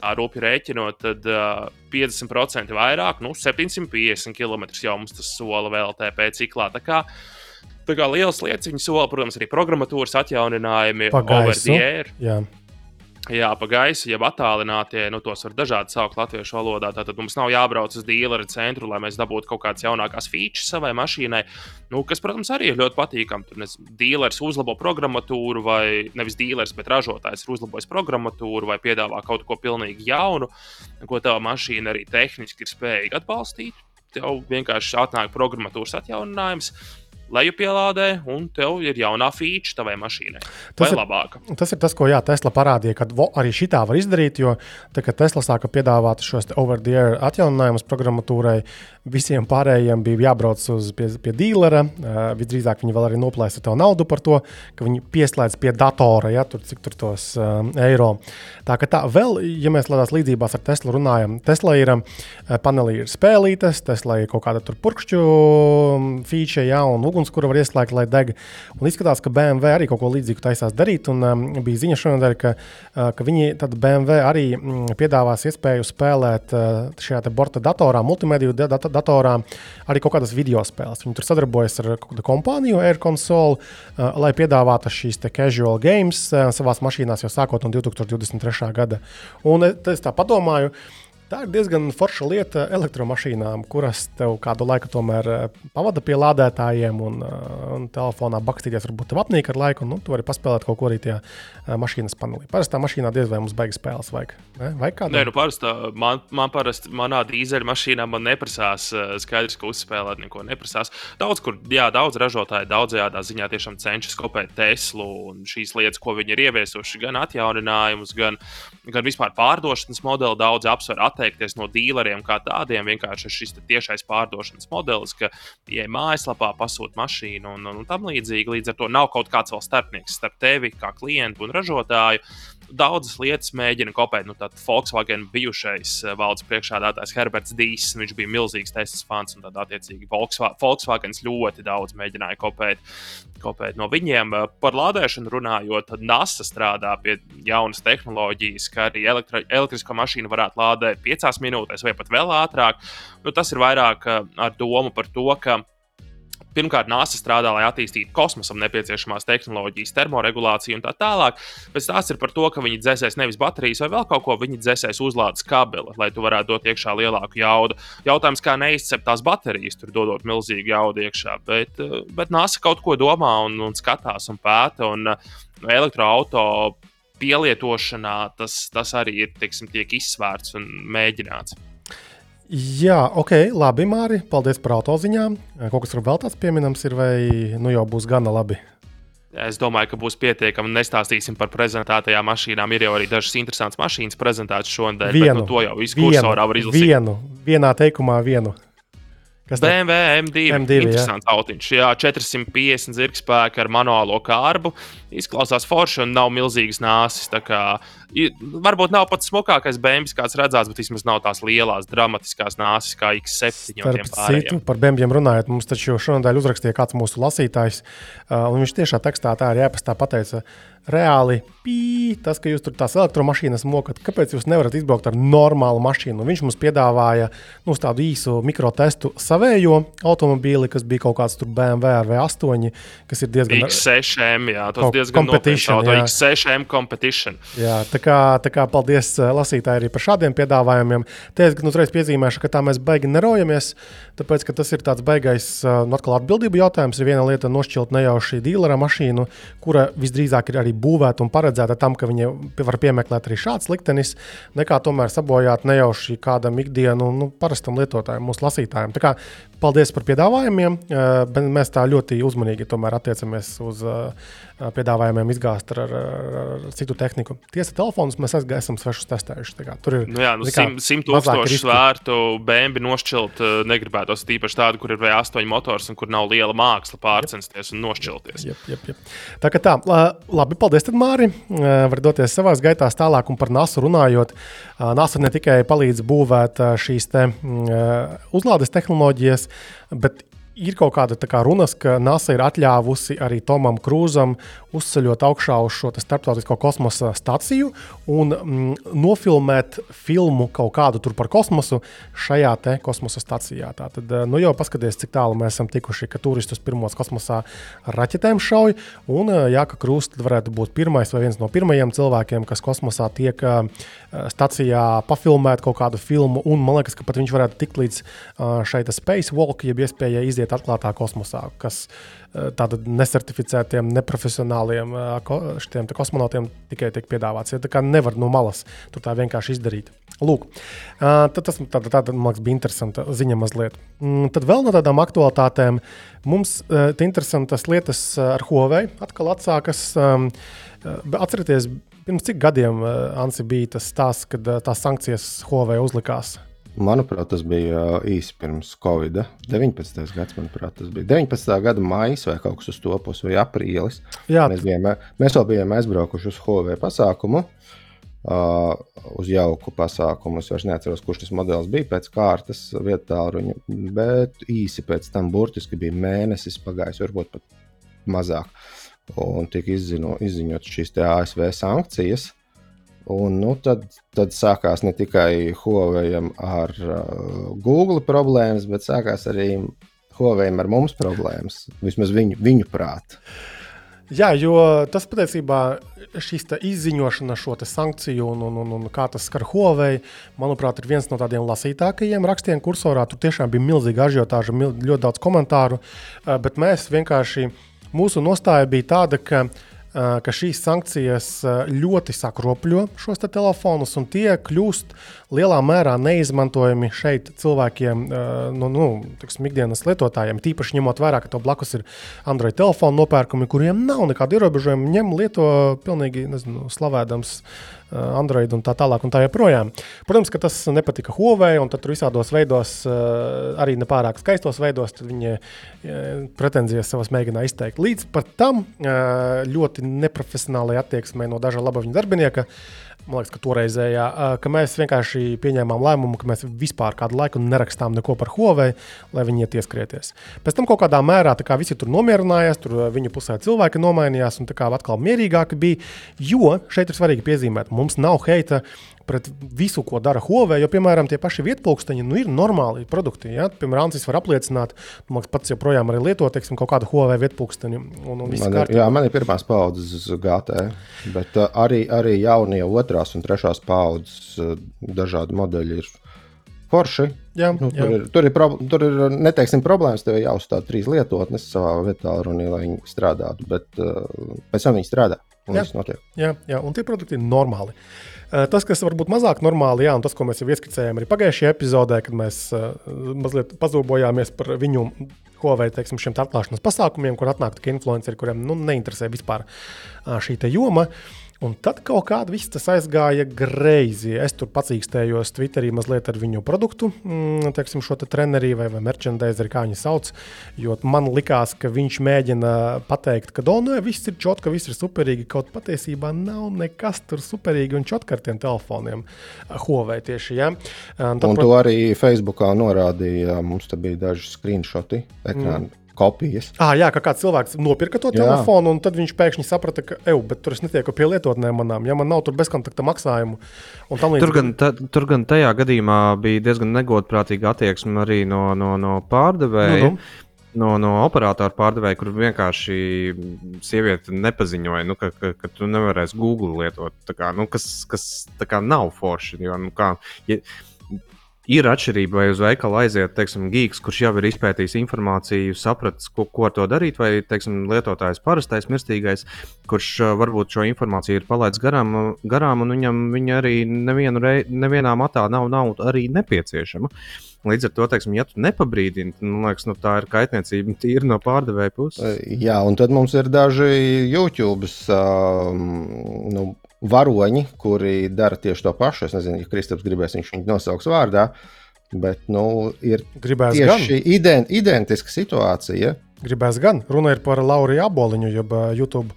Tā rūpīgi rēķinot, tad uh, 50% vairāk, nu 750 km jau mums tas sola VLTP ciklā. Tā kā, tā kā liels lietas viņa sola, protams, arī programmatūras atjauninājumi, over Pagaisu. the air. Jā. Pa gaisu, jeb attālinātie, nu, tos var dažādi saukt latviešu valodā. Tātad mums nav jābrauc uz dīleru centru, lai mēs dabūtu kaut kādas jaunākās features savai mašīnai. Nu, kas, protams, arī ir ļoti patīkami. Tur nezinu, dīlers uzlabo programmatūru, vai nevis dīlers, bet ražotājs ir uzlabojis programmatūru, vai piedāvā kaut ko pilnīgi jaunu, ko tava mašīna arī tehniski ir spējīga atbalstīt. Tev vienkārši atnāk programmatūras atjauninājums. Lejupielādē, un tev ir jaunā feature tavai mašīnai. Tas ir labāk. Tas ir tas, ko jā, Tesla parādīja, ka arī šī tā var izdarīt. Jo tā, Tesla sāka piedāvāt šos over-the-air atjauninājumus programmatūrai, visiem pārējiem bija jābrauc uz pie, pie dīlera. Uh, visdrīzāk viņi vēl arī noplēsa tev naudu par to, ka viņi pieslēdz pie datora, ja tur cik tur tos uh, eiro. Tā kā tā vēl, ja mēs tādās līdzībās ar Teslu runājam, Tesla ir uh, panelī ir spēlītes, Tesla ir kaut kāda tur purkšķu feature, ja, un ugunskura var ieslēgt, lai deg. Un izskatās, ka BMW arī kaut ko līdzīgu taisās darīt, un um, bija ziņa šonadēļ, ka, uh, ka viņi BMW arī mm, piedāvās iespēju spēlēt uh, šajā borta datorā, multimediju datorā datorā arī kaut kādas video spēles. Viņi tur sadarbojas ar kādu kompāniju, Air Console, uh, lai piedāvātu šīs casual games uh, savās mašīnās jau sākot no 2023. gada. Un es tā padomāju, uh, Tā ir diezgan forša lieta elektromašīnām, kuras tev kādu laiku tomēr eh, pavada pie lādētājiem un, eh, un telefonā bakstīties. Varbūt tev apnīk ar laiku, un nu, tu vari paspēlēt kaut ko arī tajā eh, mašīnas panelī. Parastā mašīnā diez vai mums beigas spēles vajag. Ne? Vai kādam? Nē, nu parastā, man, man parasti manā dīzeļa mašīnā man neprasās skaidrs, ka uzspēlēt neko neprasās. Daudz, kur, jā, daudz ražotāji daudzajādā ziņā tiešām cenšas kopēt Teslu un šīs lietas, ko viņi ir ieviesuši, gan atjauninājumus, gan, gan vispār pārdošanas modeli daudz apsver atteikties no dīleriem kā tādiem. Vienkārši šis tiešais pārdošanas modelis, ka ieej mājaslapā, pasūta mašīnu un, un, un tam līdzīgi. Līdz ar to nav kaut kāds vēl starpnieks starp tevi, kā klientu un ražotāju daudzas lietas mēģina kopēt. Nu, Tātad Volkswagen bijušais eh, valdes priekšādātājs Herberts Dīs, viņš bija milzīgs Teslas fans, un tad attiecīgi Volkswagen ļoti daudz mēģināja kopēt, kopēt no viņiem. Eh, par lādēšanu runājot, tad NASA strādā pie jaunas tehnoloģijas, ka arī elektri elektrisko mašīnu varētu lādēt 5 minūtēs vai pat vēl ātrāk. Nu, tas ir vairāk eh, ar domu par to, ka Pirmkārt, NASA strādā, lai attīstītu kosmosam nepieciešamās tehnoloģijas, termoregulāciju un tā tālāk. Pēc tās ir par to, ka viņi dzēsēs nevis baterijas vai vēl kaut ko, viņi dzēsēs uzlādes kabeli, lai tu varētu dot iekšā lielāku jaudu. Jautājums, kā neizcept tās baterijas, tur dodot milzīgu jaudu iekšā. Bet, eh, bet NASA kaut ko domā un, un skatās un pēta. Un eh, elektroautorāta pielietošanā tas, tas arī ir, teiksim, izsvērts un mēģināts. Jā, ok, labi, Mārija. Paldies par autoziņām. Kaut kas vēl tāds pieminams ir, vai nu jau būs gana labi? Es domāju, ka būs pietiekami. Nestāstīsim par prezentētajām mašīnām. Ir jau arī dažas interesantas mašīnas prezentētas šonadēļ. Vienu, bet, nu, to jau izkursorā var izlasīt. Vienu, vienā teikumā vienu. Kas BMW M2, M2 interesants jā. autiņš. Jā, 450 zirgspēki ar manuālo kārbu. Izklausās forši un nav milzīgas nāsis. Kā, varbūt nav pats smukākais BMW, kāds redzēts, bet vismaz nav tās lielās, dramatiskās nāsis kā X7. Starp citu, par BMW runājot, mums taču šonadēļ uzrakstīja kāds mūsu lasītājs, un viņš tiešā tekstā tā arī jāpastā pateica reāli pī, tas, ka jūs tur tās elektromašīnas mokat, kāpēc jūs nevarat izbraukt ar normālu mašīnu? Viņš mums piedāvāja nu, tādu īsu mikrotestu savējo automobīli, kas bija kaut kāds BMW ar V8, kas ir diezgan X6M, jā, tas diezgan competition. Jā. X6M competition. Jā, tā kā, tā kā paldies eh, lasītāji arī par šādiem piedāvājumiem. Te es gan uzreiz piezīmēšu, ka tā mēs baigi nerojamies, tāpēc, ka tas ir tāds baigais, eh, nu, atkal atbildību jautājums. Ir viena lieta nošķilt nejauši dīlera mašīnu, kura visdrīzāk ir arī būvēta un paredzēta tam, ka viņi var piemeklēt arī šāds liktenis, nekā tomēr sabojāt nejauši kādam ikdienu, nu, parastam lietotājam, mūsu lasītājiem. Tā kā paldies par piedāvājumiem, eh, bet mēs tā ļoti uzmanīgi attiecamies uz uh, piedāvājumiem izgāzt ar, ar, ar citu tehniku. Tiesa, telefonus mēs esam svešus testējuši. Tur ir nu jā, nu, simt sim tūkstošu svērtu bēnbi nošķilt negribētos. Tīpaši tādu, kur ir V8 motors un kur nav liela māksla pārcensties un nošķilties. Jep, jep, jep. Tā kā tā, labi, paldies, tad, Māri. Var doties savās gaitās tālāk un par NASU runājot. NASA ne tikai palīdz būvēt šīs te, uzlādes tehnoloģijas, bet ir kaut kāda kā runas, ka NASA ir atļāvusi arī Tomam Krūzam uzceļot augšā uz šo starptautisko kosmosa staciju un mm, nofilmēt filmu kaut kādu tur par kosmosu šajā kosmosa stacijā. Tātad, eh, nu jau paskatieties, cik tālu mēs esam tikuši, ka turistus pirmos kosmosā ar raķetēm šauj. Un eh, jā, ka Krūzs varētu būt pirmais vai viens no pirmajiem cilvēkiem, kas kosmosā tiek uh, stacijā pafilmēt kaut kādu filmu. Un man liekas, ka pat viņš varētu tikt līdz uh, šai spacewalk, jeb iespējai iziet atklātā kosmosā, kas eh, tādiem nesertificētiem, neprofesionāliem eh, šiem kosmonautiem tikai tiek piedāvāts. Ja, tā kā nevar no malas tur tā vienkārši izdarīt. Lūk, tad tas tāda, tāda, liekas, bija interesanta ziņa mazliet. Mm, tad vēl no tādām aktualitātēm mums ir interesantas lietas ar Huawei. Atkal atsākas. Atcerieties, pirms cik gadiem Ansi bija tas stāsts, kad tās sankcijas Huawei uzlikās? Manuprāt, tas bija īsi pirms Covid. 19. gads, manuprāt, tas bija 19. gada maija vai kaut kas uz to pusi, vai aprīlis. Jā, mēs, bijām, mēs vēl bijām aizbraukuši uz Huawei pasākumu. Uh, uz jauku pasākumu. Es vairs neatceros, kurš tas modelis bija pēc kārtas vietā, ruņa, bet īsi pēc tam burtiski bija mēnesis pagājis, varbūt pat mazāk. Un tika izzino, izziņot šīs ASV sankcijas. Un, nu, tad, tad sākās ne tikai Huawei ar uh, Google problēmas, bet sākās arī Huawei ar mums problēmas. Vismaz viņu, viņu prātu. Jā, jo tas patiesībā šīs izziņošana, šo sankciju un, un, un, un kā tas skar Huawei, manuprāt, ir viens no tādiem lasītākajiem rakstiem kursorā. Tur tiešām bija milzīga ažiotāža, ļoti daudz komentāru, eh, bet mēs vienkārši, mūsu nostāja bija tāda, ka ka šīs sankcijas ļoti sakropļo šos te telefonus, un tie kļūst lielā mērā neizmantojami šeit cilvēkiem, nu, nu, tiksim, ikdienas lietotājiem. Tīpaši ņemot vērā, ka to blakus ir Android telefonu nopērkumi, kuriem nav nekāda ierobežojuma, ņem lieto pilnīgi nezinu, slavēdams Eh, Android un tā tālāk un tā joprojām. Protams, ka tas nepatika Huawei, un tur visādos veidos, eh, arī nepārāk skaistos veidos, viņi eh, pretenzijas savas mēģināja izteikt. Līdz tam ļoti neprofesionālai attieksmei no daža laba viņa darbinieka. Man liekas, ka toreizējā, ka mēs vienkārši pieņēmām lēmumu, ka mēs vispār kādu laiku nerakstām neko par Huawei, lai viņi iet ieskrieties. Pēc tam kaut kādā mērā kā visi tur nomierinājās, tur viņu pusē cilvēki nomainījās un atkal mierīgāki bija. Jo šeit ir svarīgi piezīmēt, mums nav heita pret visu, ko dara Huawei. Jo, piemēram, tie paši vietpunkteņi nu, ir normāli produkti. Ja? Piemēram, Ancis var apliecināt, ka man pats joprojām arī lieto teiksim, kaut kādu Huawei vietpunkteņu. Un, un man, ir, jā, man ir pirmās paudzes GT, bet uh, arī, arī jaunie otrās un trešās paudzes uh, dažādi modeļi ir. Forši. Jā, nu, jā. Tur, ir, tur, ir pro, tur ir neteiksim, problēmas. Tev ir jāuzstāda trīs lietotnes savā vietā, runī, lai viņi strādātu. Bet uh, pēc tam viņi strādā. Jā, jā, jā, un tie produkti ir normāli. Uh, tas, kas varbūt mazāk normāli, jā, un tas, ko mēs jau ieskicējām arī pagājušajā epizodē, kad mēs uh, mazliet pazūbojāmies par viņu Huawei teiksim, šiem atklāšanas pasākumiem, kur atnāk tikai influenceri, kuriem nu, neinteresē vispār šī joma. Uh, Un tad kaut kādā viss tas aizgāja greizi. Es tur pacīkstējos Twitterī mazliet ar viņu produktu, mm, teiksim, šo te trenerī vai, vai merchandise, kā viņi sauc. Jo man likās, ka viņš mēģina pateikt, ka, oh, nē, viss ir čotka, viss ir superīgi. Kaut patiesībā nav nekas tur superīgi un čotka ar tiem telefoniem. Huawei tieši. Ja? Un, tad, un to arī Facebookā norādīja. Mums te bija daži screenshoti ekrāna. Mm kopijas. Ah, jā, ka kāds cilvēks nopirka to jā. telefonu, un tad viņš pēkšņi saprata, ka, ej, bet tur es netieku pie lietotnēm manām, ja man nav tur bezkontakta maksājumu. Tur gan, ta, tur gan tajā gadījumā bija diezgan negodprātīga attieksme arī no, no, no pārdevēja. Nu, nu. No, no operatora pārdevēja, kur vienkārši sieviete nepaziņoja, nu, ka, ka, ka tu nevarēsi Google lietot. Kā, nu, kas kas kā, nav forši. Jo, nu, kā, ja, ir atšķirība, vai uz veikalu aiziet, teiksim, gīgs, kurš jau ir izpētījis informāciju, sapratis, ko, ko ar to darīt, vai, teiksim, lietotājs parastais, mirstīgais, kurš uh, varbūt šo informāciju ir palaidis garām, garām un viņam viņa arī rei, nevienā matā nav, nav arī nepieciešama. Līdz ar to, teiksim, ja tu nepabrīdini, tad nu, liekas, nu, tā ir kaitniecība tīri no pārdevēja puses. Jā, un tad mums ir daži YouTube. Um, nu, varoņi, kuri dara tieši to pašu. Es nezinu, ja Kristaps gribēs, viņš viņu nosauks vārdā. Bet nu, ir Gribēs tieši ident, identiska situācija. Gribēs gan. Runa ir par Lauriju Aboliņu, jeb YouTube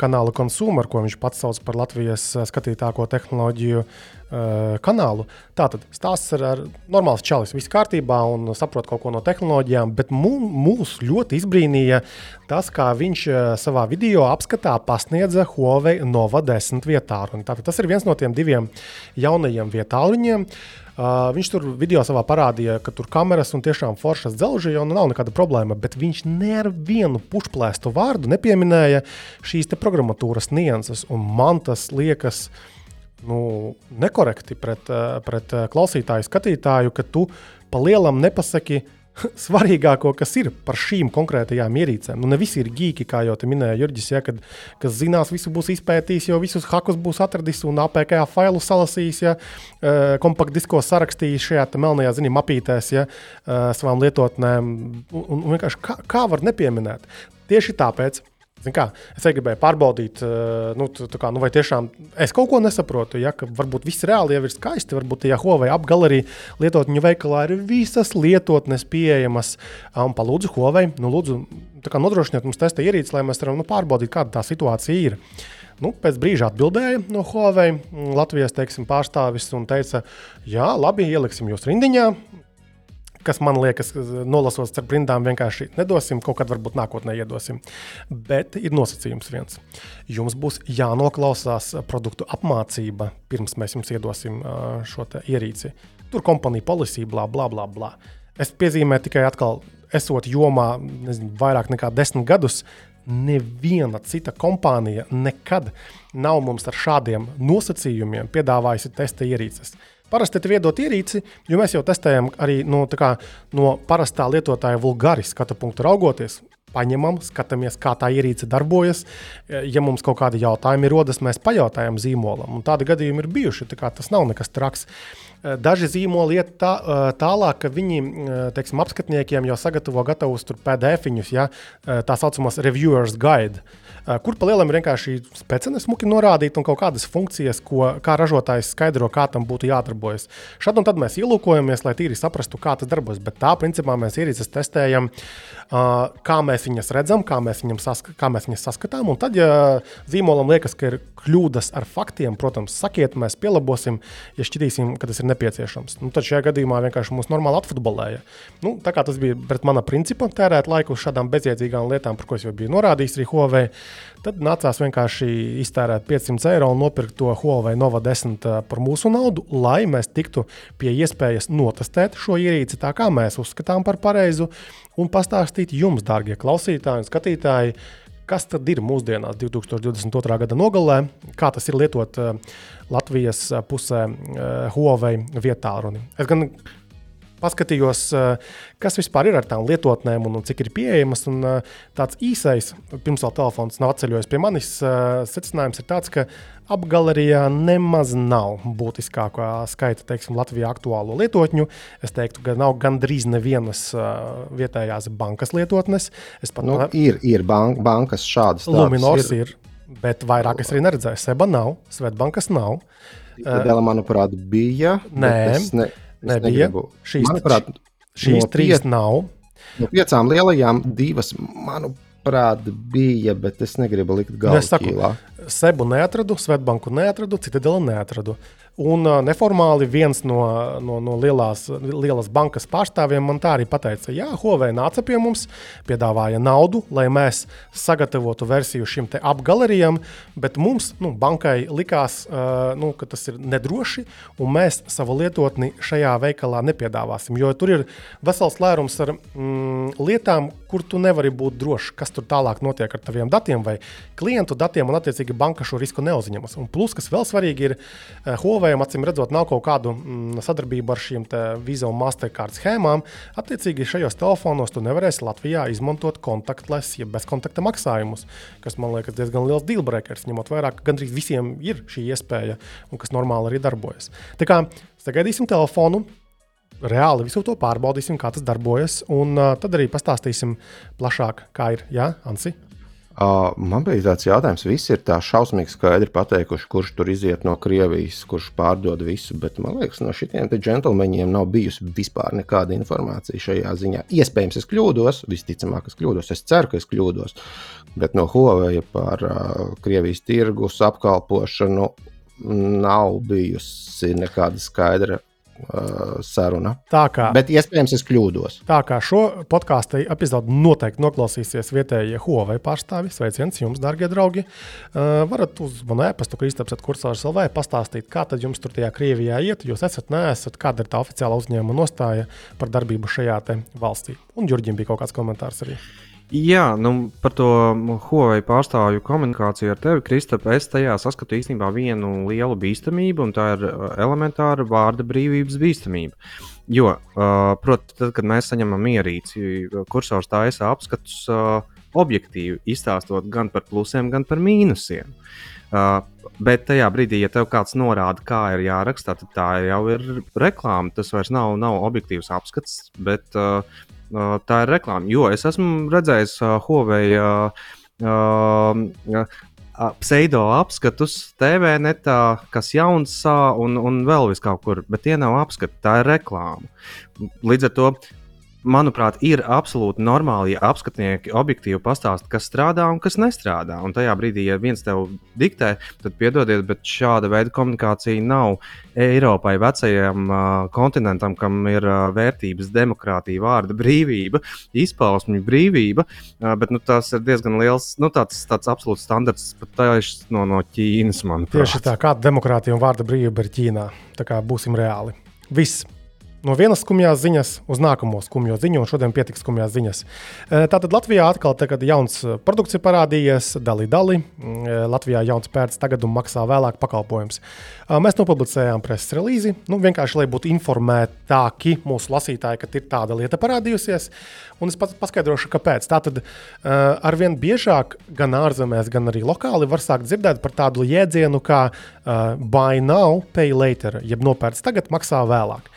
kanālu Consumer, ko viņš pats sauc par Latvijas skatītāko tehnoloģiju uh, kanālu. Tātad stāsts ir ar normāls čalis, viss kārtībā un saprot kaut ko no tehnoloģijām, bet mūs ļoti izbrīnīja tas, kā viņš savā video apskatā pasniedza Huawei Nova 10 vietālu. Tātad tas ir viens no tiem diviem jaunajiem vietāluņiem. Uh, viņš tur video savā parādīja, ka tur kameras un tiešām foršas dzelži, jau nu nav nekāda problēma, bet viņš ne ar vienu pušplēstu vārdu nepieminēja šīs programmatūras nianses, man tas liekas nu, nekorekti pret, uh, pret uh, klausītāju, skatītāju, ka tu pa lielam nepasaki, svarīgāko, kas ir par šīm konkrētajām ierīcēm. Nu, ne visi ir gīki, kā jau te minēja Jurģis, ja, kad, kas zinās, visu būs izpētījis, jau visus hakus būs atradis un APK failu salasījis, ja, uh, kompaktdiskos sarakstījis šajā melnajā ziņā mapītēs, ja, uh, savām lietotnēm. Un, un vienkārši kā, kā var nepieminēt? Tieši tāpēc Kā, es gribēju pārbaudīt, eh, nu, kā, nu, vai tiešām es kaut ko nesaprotu. Ja, varbūt viss reāli jau ir skaisti. Varbūt tajā Huawei apgalerī lietotņu veikalā ir visas lietotnes pieejamas. Un palūdzu, Huawei, nu, lūdzu, nodrošiniet mums testa ierīci, lai mēs varam nu, pārbaudīt, kāda tā situācija ir. Nu, pēc brīža atbildēja no Huawei Latvijas teiksim, pārstāvis un teica, jā, labi, ieliksim jūs rindiņā kas man liekas, nolasot starp rindām, vienkārši nedosim, kaut kad varbūt nākotnē iedosim. Bet ir nosacījums viens. Jums būs jānoklausās produktu apmācība, pirms mēs jums iedosim šo ierīci. Tur kompanija policija, bla, bla, bla. bla. Es piezīmēju tikai atkal, esot jomā nezinu, vairāk nekā desmit gadus. Neviena cita kompānija nekad nav mums ar šādiem nosacījumiem piedāvājusi testa ierīces. Parasti te iedot ierīci, jo mēs jau testējam arī no, kā, no parastā lietotāja vulgāri skatu punktu raugoties. Paņemam, skatāmies, kā tā ierīce darbojas. Ja mums kaut kādi jautājumi rodas, mēs pajautājam zīmolam. Un tādi gadījumi ir bijuši. Tas nav nekas traks. Daži zīmoli iet tā, tālāk, ka viņi teiksim, apskatniekiem jau sagatavo gatavus PDF-iņus, ja, tā saucamās reviewers guide. Kur pa lielam ir vienkārši spēcene smuki norādīta un kaut kādas funkcijas, ko kā ražotājs skaidro, kā tam būtu jādarbojas. Šad un tad mēs ielūkojamies, lai tīri saprastu, kā tas darbojas. Bet tā principā mēs ierīces testējam, kā mēs viņas redzam, kā mēs, sask kā mēs viņas saskatām. Un tad, ja zīmolam liekas, ka ir kļūdas ar faktiem, protams, sakiet, mēs pielabosim, ja šķitīsim, ka tas ir nepieciešams. Nu, tad šajā gadījumā vienkārši mūs normāli atfutbolēja. Nu, tā kā tas bija pret mana principa tērēt laiku uz šādām bezjēdzīgām lietām, par ko es jau biju norādījis arī Huawei. Tad nācās vienkārši iztērēt 500 eiro un nopirkt to Huawei Nova 10 par mūsu naudu, lai mēs tiktu pie iespējas notestēt šo ierīci tā, kā mēs uzskatām par pareizu, un pastāstīt jums, dārgie klausītāji un skatītāji, kas tad ir mūsdienās, 2022. gada nogalē, kā tas ir lietot Latvijas pusē Huawei vietā runi. Es gan paskatījos, eh, kas vispār ir ar tām lietotnēm un, un cik ir pieejamas. Un, eh, tāds īsais, pirms vēl telefons nav atceļojis pie manis, eh, secinājums ir tāds, ka apgalerijā nemaz nav būtiskākā skaita, teiksim, Latvijā aktuālo lietotņu. Es teiktu, ka nav gandrīz nevienas vietējās bankas lietotnes. Pat, nu, ir ir bank, bankas šādas. Luminors ir. ir. Bet vairāk es arī neredzēju. Seba nav, Svetbankas nav. Dēlā, manuprāt, bija. Nē, ne, nebija. Šīs, manuprāt, šīs no trīs piec, nav. No piecām lielajām, divas, manuprāt, bija, bet es negribu likt galvā. Sebu neatradu, Svetbanku neatradu, Citadelu neatradu. Un neformāli viens no, no, no lielās, lielas bankas pārstāvjiem man tā arī teica, Jā, Huawei nāca pie mums, piedāvāja naudu, lai mēs sagatavotu versiju šim apgalerijam, bet mums, nu, bankai, likās, nu, ka tas ir nedroši, un mēs savu lietotni šajā veikalā nepiedāvāsim. Jo tur ir vesels lērums ar mm, lietām, kur tu nevari būt drošs, kas tur tālāk notiek ar taviem datiem vai klientu datiem, un attiecīgi banka šo risku neuzņemas. Un plus, kas vēl svarīgi, ir Huawei Huawei, acīm redzot, nav kaut kādu mm, sadarbību ar šīm Visa un Mastercard schēmām. Attiecīgi, šajos telefonos tu nevarēsi Latvijā izmantot kontaktless, jeb bezkontakta maksājumus, kas man liekas diezgan liels dealbreakers, ņemot vērā, ka gandrīz visiem ir šī iespēja un kas normāli arī darbojas. Tā kā sagaidīsim telefonu, reāli visu to pārbaudīsim, kā tas darbojas, un uh, tad arī pastāstīsim plašāk, kā ir. Jā, Ansi? Uh, man bija tāds jautājums, visi ir tā šausmīgi skaidri pateikuši, kurš tur iziet no Krievijas, kurš pārdod visu. Bet man liekas, no šiem džentlmeņiem nav bijusi vispār nekāda informācija šajā ziņā. Iespējams, es kļūdos, visticamāk, es kļūdos. Es ceru, ka es kļūdos. Bet no Huawei par uh, Krievijas tirgus apkalpošanu nav bijusi nekāda skaidra uh, saruna. Tā kā, Bet iespējams, es kļūdos. Tā kā šo podkāstu epizodi noteikti noklausīsies vietējie Huawei pārstāvi. Sveiciens jums, darbie draugi. Uh, varat uz manu e-pastu, Kristaps, kursors LV, pastāstīt, kā tad jums tur tajā Krievijā iet. Jūs esat, neesat, kāda ir tā oficiāla uzņēmuma nostāja par darbību šajā valstī. Un Jurģim bija kaut kāds komentārs arī. Jā, nu, par to Huawei pārstāvju komunikāciju ar tevi, Kristap, es tajā saskatu īstenībā vienu lielu bīstamību, un tā ir uh, elementāra vārda brīvības bīstamība. Jo, uh, protams, tad, kad mēs saņemam ierīci, kursors taisa apskatus uh, objektīvi, izstāstot gan par plusiem, gan par mīnusiem. Uh, bet tajā brīdī, ja tev kāds norāda, kā ir jāraksta, tad tā jau ir reklāma. Tas vairs nav, nav objektīvs apskats, bet uh, tā ir reklāma. Jo es esmu redzējis Huawei pseido apskatus TV netā, kas jauns un, un vēl vis kaut kur, bet tie nav apskati, tā ir reklāma. Līdz ar to manuprāt, ir absolūti normāli, ja apskatnieki objektīvi pastāsta, kas strādā un kas nestrādā. Un tajā brīdī, ja viens tev diktē, tad piedodiet, bet šāda veida komunikācija nav Eiropai, vecajam uh, kontinentam, kam ir uh, vērtības, demokrātija, vārda brīvība, izpausmju brīvība. Uh, bet nu, tas ir diezgan liels, nu, tāds, tāds absolūts standarts pat no, no Ķīnas. Manuprāt. Tieši tā, kāda demokrātija un vārda brīvība ir Ķīnā. Tā kā būsim reāli. Viss no vienas skumjās ziņas uz nākamo skumjo ziņu, un šodien pietiks skumjās ziņas. E, tātad Latvijā atkal tagad jauns e, produkts ir parādījies, dali dali. E, Latvijā jauns pērts tagad un maksā vēlāk pakalpojums. Mēs nopublicējām preses relīzi, nu, vienkārši lai būtu informētāki mūsu lasītāji, ka ir tāda lieta parādījusies. Un es pats paskaidrošu, kāpēc. Tātad arvien biežāk, gan ārzemēs, gan arī lokāli, var sākt dzirdēt par tādu jēdzienu kā buy now, pay later, jeb nopērts tagad, maksā vēlāk.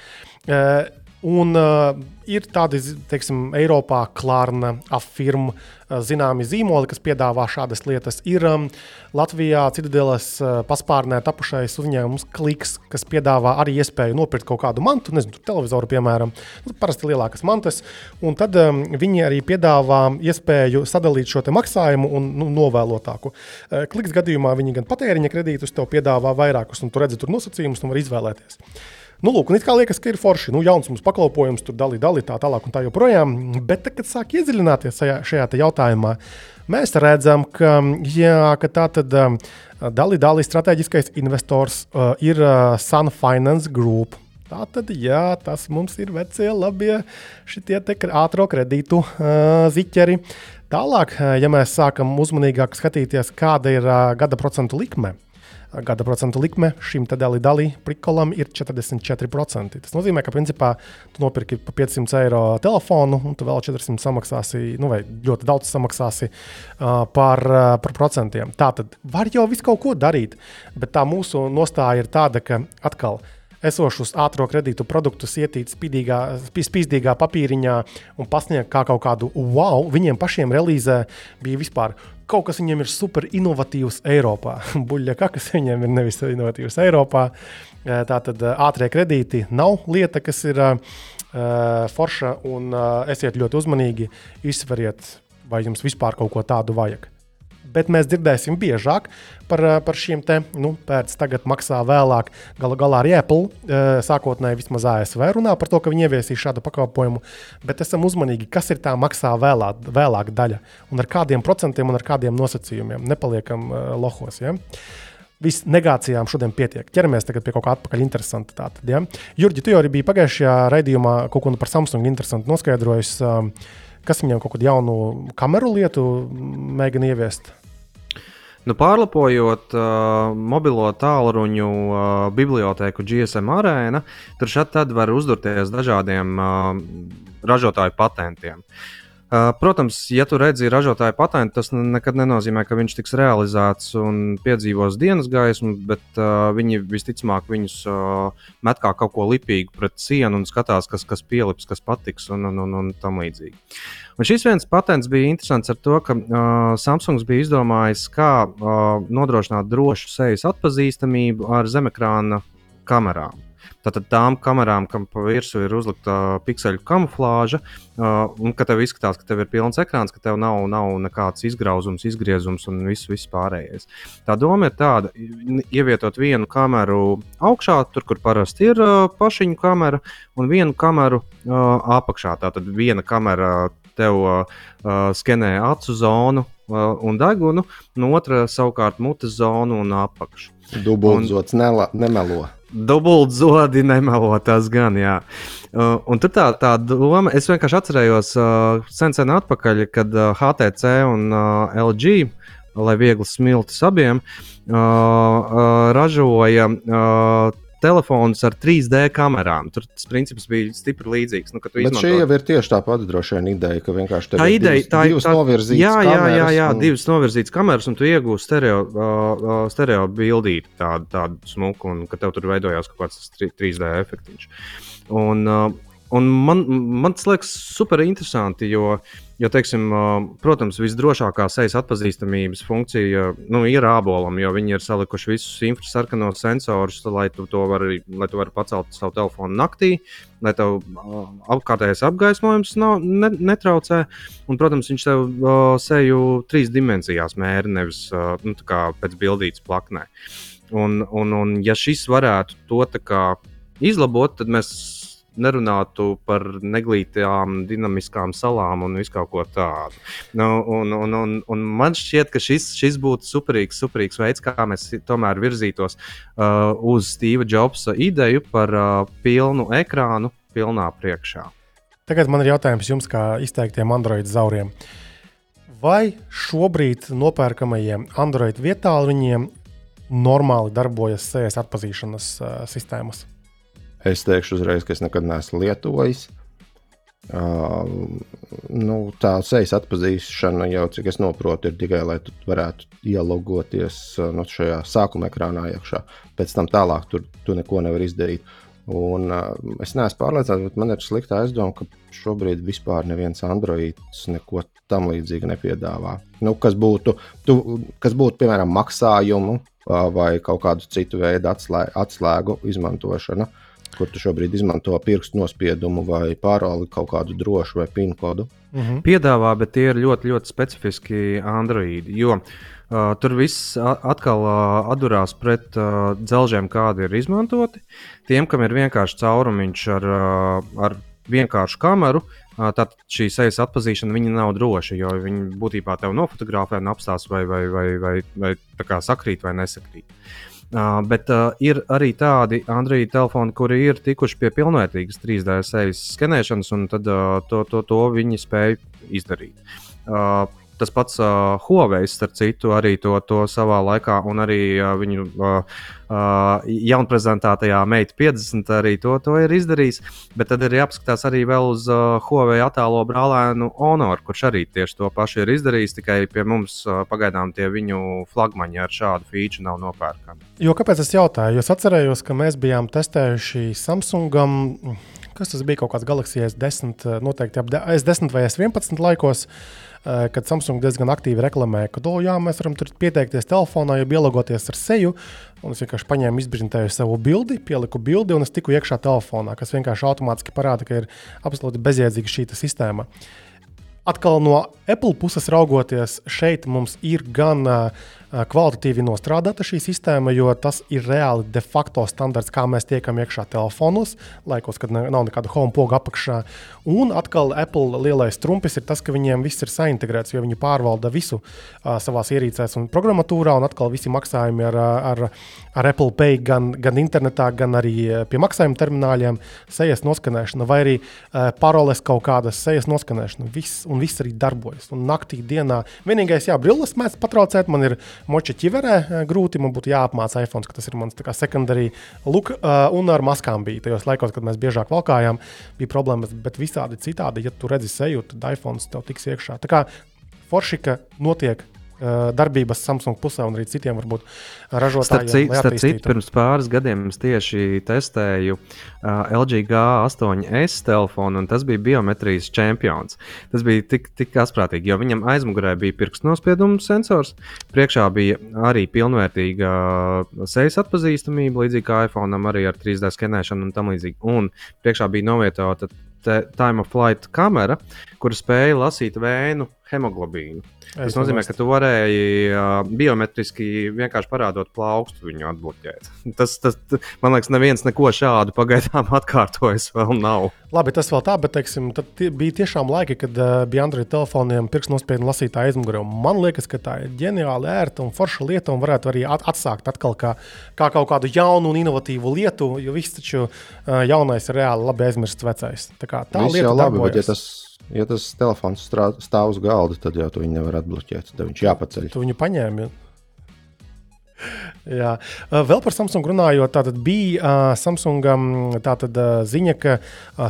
Uh, Un uh, ir tādi, teiksim, Eiropā klārna afirma uh, zināmi zīmoli, kas piedāvā šādas lietas. Ir um, Latvijā Citadelas uh, paspārnē tapušais uzņēmums Kliks, kas piedāvā arī iespēju nopirkt kaut kādu mantu, nezinu, televizoru, piemēram, nu, parasti lielākas mantas. Un tad um, viņi arī piedāvā iespēju sadalīt šo maksājumu un nu, novēlotāku. Uh, Kliks gadījumā viņi gan patēriņa kredītus tev piedāvā vairākus, un tu redzi tur nosacījumus un var izvēlēties. Nu, lūk, un it kā liekas, ka ir forši, nu, jauns mums pakalpojums, tur dalīt, dalīt tā tālāk un tā joprojām. Bet, kad sāk iedziļināties šajā, šajā jautājumā, mēs redzam, ka, jā, ka tā tad um, dalīt, dalīt strateģiskais investors uh, ir uh, Sun Finance Group. Tā tad, jā, tas mums ir vecie, labie šitie ātrā kredītu uh, ziķeri. Tālāk, uh, ja mēs sākam uzmanīgāk skatīties, kāda ir uh, gada procentu likme, gada procentu likme šim dalī dalī prikolam ir 44%. Tas nozīmē, ka principā tu nopirki par 500 eiro telefonu, un tu vēl 400 samaksāsi, nu vai ļoti daudz samaksāsi uh, par, uh, par procentiem. Tā tad var jau visu kaut ko darīt, bet tā mūsu nostāja ir tāda, ka atkal esošus ātrā kredītu produktus ietīt spīdīgā, spīdīgā papīriņā un pasniegt kā kaut kādu wow. Viņiem pašiem relīzē bija vispār kaut kas viņiem ir super inovatīvs Eiropā. Buļļa kakas viņiem ir nevis inovatīvs Eiropā. Tā tad ātrie kredīti nav lieta, kas ir uh, forša, un uh, esiet ļoti uzmanīgi, izsveriet, vai jums vispār kaut ko tādu vajag bet mēs dzirdēsim biežāk par, eh, par šiem te nu, pēc tagad maksā vēlāk. Galu galā arī Apple eh, sākotnēji vismaz ASV runā par to, ka viņi ieviesīs šādu pakalpojumu, bet esam uzmanīgi, kas ir tā maksā vēlāk, vēlāk daļa un ar kādiem procentiem un ar kādiem nosacījumiem. Nepaliekam uh, lohos. Ja? Viss negācijām šodien pietiek. Ķeramies pie kaut kā atpakaļ interesanta. Tātad, ja? Jurģi, tu jau arī biji pagājušajā raidījumā kaut ko par Samsung interesantu noskaidrojis. Kas viņam kaut kādu jaunu kameru lietu mēģina ieviest? Nu, pārlapojot uh, mobilo tālruņu uh, bibliotēku GSM arēna, tur šādi var uzdurties dažādiem uh, ražotāju patentiem. Uh, protams, ja tu redzi ražotāju patentu, tas nekad nenozīmē, ka viņš tiks realizēts un piedzīvos dienas gaismu, bet uh, viņi visticamāk viņus uh, met kā kaut ko lipīgu pret sienu un skatās, kas, kas pielips, kas patiks un, un, un, un tam līdzīgi. Un šis viens patents bija interesants ar to, ka uh, Samsungs bija izdomājis, kā uh, nodrošināt drošu sejas atpazīstamību ar zemekrāna kamerām. Tātad tām kamerām, kam pa virsmu ir uzlikta pikseļu kamuflāža, uh, un ka tev izskatās, ka tev ir pilns ekrāns, ka tev nav, nav nekāds izgrauzums, izgriezums un viss, viss pārējais. Tā doma ir tāda, ievietot vienu kameru augšā, tur, kur parasti ir uh, pašiņu kamera, un vienu kameru uh, apakšā. Tātad viena kamera tev uh, skenē acu zonu uh, un degunu, no otras savukārt mutes zonu un apakšu. Dubultzots nemelo. Dubultzodi nemelo tas gan, jā. Uh, un tur tā, tā doma, es vienkārši atcerējos uh, sen, sen atpakaļ, kad uh, HTC un uh, LG, lai viegli smiltis abiem, uh, uh, ražoja uh, telefonus ar 3D kamerām. Tur tas princips bija stipri līdzīgs. Nu, Bet izmantot... šī jau ir tieši tā pati droši vien ideja, ka vienkārši tā ideja divas, tā ir divas tā, novirzītas. Jā, jā, jā, jā un... divas novirzītas kameras, un tu iegūsi stereo, uh, stereo bildīti tādu, tādu smuku, un ka tev tur veidojās kaut kāds 3D efektiņš. Un, uh, un man, man tas liekas super interesanti, jo Jo, teiksim, protams, visdrošākā sejas atpazīstamības funkcija nu, ir ābolam, jo viņi ir salikuši visus infrasarkanos sensorus, lai tu to vari, lai tu vari pacelt savu telefonu naktī, lai tev apkārtējais apgaismojums nav, ne, netraucē. Un, protams, viņš tev seju trīs dimensijās mēri, nevis nu, pēc bildītas plaknē. Un, un, un, ja šis varētu to izlabot, tad mēs nerunātu par neglītām, dinamiskām salām un visu ko tādu. Nu, un, un, un, un man šķiet, ka šis, šis būtu superīgs, superīgs veids, kā mēs tomēr virzītos uh, uz Steve Jobsa ideju par uh, pilnu ekrānu, pilnā priekšā. Tagad man ir jautājums jums, kā izteiktiem Android zauriem. Vai šobrīd nopērkamajiem Android vietāluņiem normāli darbojas sejas atpazīšanas uh, sistēmas? Es teikšu uzreiz, ka es nekad neesmu lietojis. Uh, nu, tā sejas atpazīšana jau, cik es saprotu, ir tikai lai tu varētu ielogoties uh, no šajā sākuma ekrānā iekšā. Pēc tam tālāk tur tu neko nevar izdarīt. Un, uh, es neesmu pārliecināts, bet man ir slikta aizdoma, ka šobrīd vispār neviens Androids neko tam līdzīgu nepiedāvā. Nu, kas, būtu, tu, kas būtu, piemēram, maksājumu uh, vai kaut kādu citu veidu atslē, atslēgu izmantošana. Uh, kur tu šobrīd izmanto pirkstu nospiedumu vai pārāli kaut kādu drošu vai PIN kodu. Mm -hmm. Piedāvā, bet tie ir ļoti, ļoti specifiski Android. Jo uh, tur viss atkal uh, atdurās pret uh, dzelžiem, kādi ir izmantoti. Tiem, kam ir vienkārši caurumiņš ar, uh, ar vienkāršu kameru, uh, tad šī sejas atpazīšana nav droša, jo viņi būtībā tev nofotografē un apstāsta, vai, vai, vai, vai, vai, vai sakrīt vai nesakrīt. Uh, Uh, bet uh, ir arī tādi Android telefoni, kuri ir tikuši pie pilnvērtīgas 3D sejas skenēšanas, un tad, uh, to, to, to viņi spēj izdarīt. Uh, Tas pats uh, Huawei, starp citu, arī to, to savā laikā, un arī uh, viņu uh, uh, jaunprezentētajā Mate 50 arī to, to ir izdarījis. Bet tad ir jāpaskatās arī uz uh, Huawei attēlo brālēnu Honor, kurš arī tieši to pašu ir izdarījis. Tikai pie mums uh, pagaidām tie viņu flagmaņi ar šādu feature nav nopērkami. Jo kāpēc es jautāju? Es atcerējos, ka mēs bijām testējuši Samsungam. Kas tas bija kaut kāds Galaxy S10, noteikti ap S10 vai S11 laikos. Uh, kad Samsung diezgan aktīvi reklamē, ka, oh, jā, mēs varam tur pieteikties telefonā, jau ielogoties ar seju. Un es vienkārši paņēmu, izbrīnēju savu bildi, pieliku bildi un es tiku iekšā telefonā, kas vienkārši automātiski parāda, ka ir absolūti bezjēdzīga šī sistēma. Atkal no Apple puses raugoties, šeit mums ir gan uh, kvalitatīvi nostrādāta šī sistēma, jo tas ir reāli de facto standarts, kā mēs tiekam iekšā telefonos, laikos, kad nav nekāda home poga apakšā. Un atkal Apple lielais trumpis ir tas, ka viņiem viss ir saintegrēts, jo viņi pārvalda visu uh, savā ierīcēs un programmatūrā, un atkal visi maksājumi ar, ar, ar Apple Pay gan, gan internetā, gan arī pie maksājuma termināļiem, sejas noskanēšana vai arī uh, paroles kaut kādas sejas noskanēšana. Viss, un viss arī darbojas. Un naktī, dienā vienīgais, jā, brilles mēdz patraucēt. Man ir moča ķiverē eh, grūti. Man būtu jāapmāca iPhone, ka tas ir mans secondary look. Uh, un ar maskām bija tajos laikos, kad mēs biežāk valkājām, bija problēmas. Bet visādi citādi, ja tu redzi seju, tad iPhone tev tiks iekšā. Tā kā forši, ka notiek Eh, darbības Samsung pusē un arī citiem varbūt ražotājiem. Starp, starp citu, pirms pāris gadiem es tieši testēju uh, LG G8S telefonu, un tas bija biometrijas čempions. Tas bija tik, tik asprātīgi, jo viņam aizmugurē bija pirkstnospiedumu sensors, priekšā bija arī pilnvērtīga sejas atpazīstamība, līdzīgi kā iPhone, arī ar 3D skenēšanu un tam līdzīgi. Un priekšā bija novietota time of flight kamera, kur spēja lasīt vēnu uh, hemoglobīnu. Es Tas nozīmē, ka tu varēji biometriski vienkārši parādot plaukstu viņu atbloķēt. Tas, tas, man liekas, neviens neko šādu pagaidām atkārtojis vēl nav. Labi, tas vēl tā, bet teiksim, tad tie- bija tiešām laiki, kad uh, bija Android telefoniem pirkstnospiedu lasītāja aizmugurē. Man liekas, ka tā ir ģeniāli ērta un forša lieta, un varētu arī at atsākt atkal kā, kā kaut kādu jaunu un inovatīvu lietu, jo viss taču uh, jaunais ir reāli labi aizmirsts vecais. Tā kā tā Viss lieta jau labi, bet ja darbojas. tas, ja tas telefons strā, stāv uz galda, tad jau tu viņu nevar atbloķēt. Tad viņš jāpaceļ. Tu viņu paņēmi. Jā. Vēl par Samsung runājot, tātad bija Samsungam tātad, ziņa, ka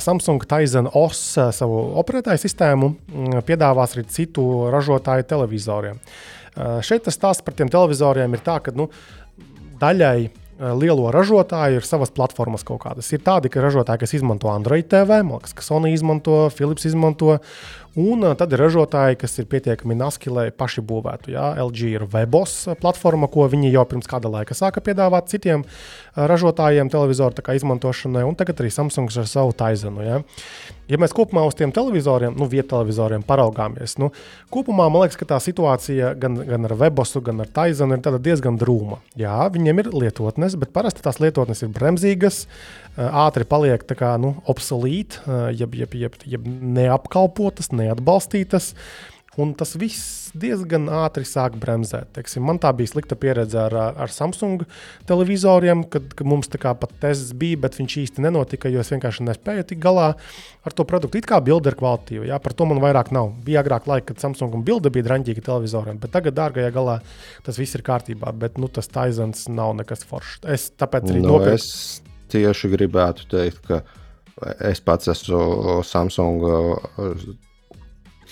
Samsung Tizen OS savu operētāju sistēmu piedāvās arī citu ražotāju televizoriem. Šeit tas stāsts par tiem televizoriem ir tā, ka nu, daļai lielo ražotāju ir savas platformas kaut kādas. Ir tādi, ka ražotāji, kas izmanto Android TV, man liekas, ka Sony izmanto, Philips izmanto, un eh, tad ir ražotāji, kas ir pietiekami naski, lai paši būvētu. Jā. LG ir Webos platforma, ko viņi jau pirms kāda laika sāka piedāvāt citiem eh, ražotājiem televizoru izmantošanai, un tagad arī Samsung ar savu Taizenu. Jā. Ja mēs kopumā uz tiem televizoriem, nu, vietu televizoriem paraugāmies, nu, kopumā man liekas, ka tā situācija gan, gan ar Webosu, gan ar Taizenu ir diezgan drūma. Jā, viņiem ir lietotnes, bet parasti tās lietotnes ir bremzīgas, ātri paliek kā nu, obsolīti, jeb, jeb, jeb, jeb neapkalpotas, neatbalstītas. Un tas viss diezgan ātri sāk bremzēt. Teiksim, man tā bija slikta pieredze ar, ar Samsung televizoriem, kad, kad mums tā kā pat tests bija, bet viņš īsti nenotika, jo es vienkārši nespēju tikt galā ar to produktu. It kā bilde ir kvalitīva, jā, par to man vairāk nav. Bija agrāk laika, kad Samsung un bilde bija draņķīgi televizoriem, bet tagad, dārgajā galā, tas viss ir kārtībā. Bet nu, tas Taizans nav nekas foršs. Es tāpēc arī Nu, nopirku. es tieši gribētu teikt, ka es pats esmu Samsung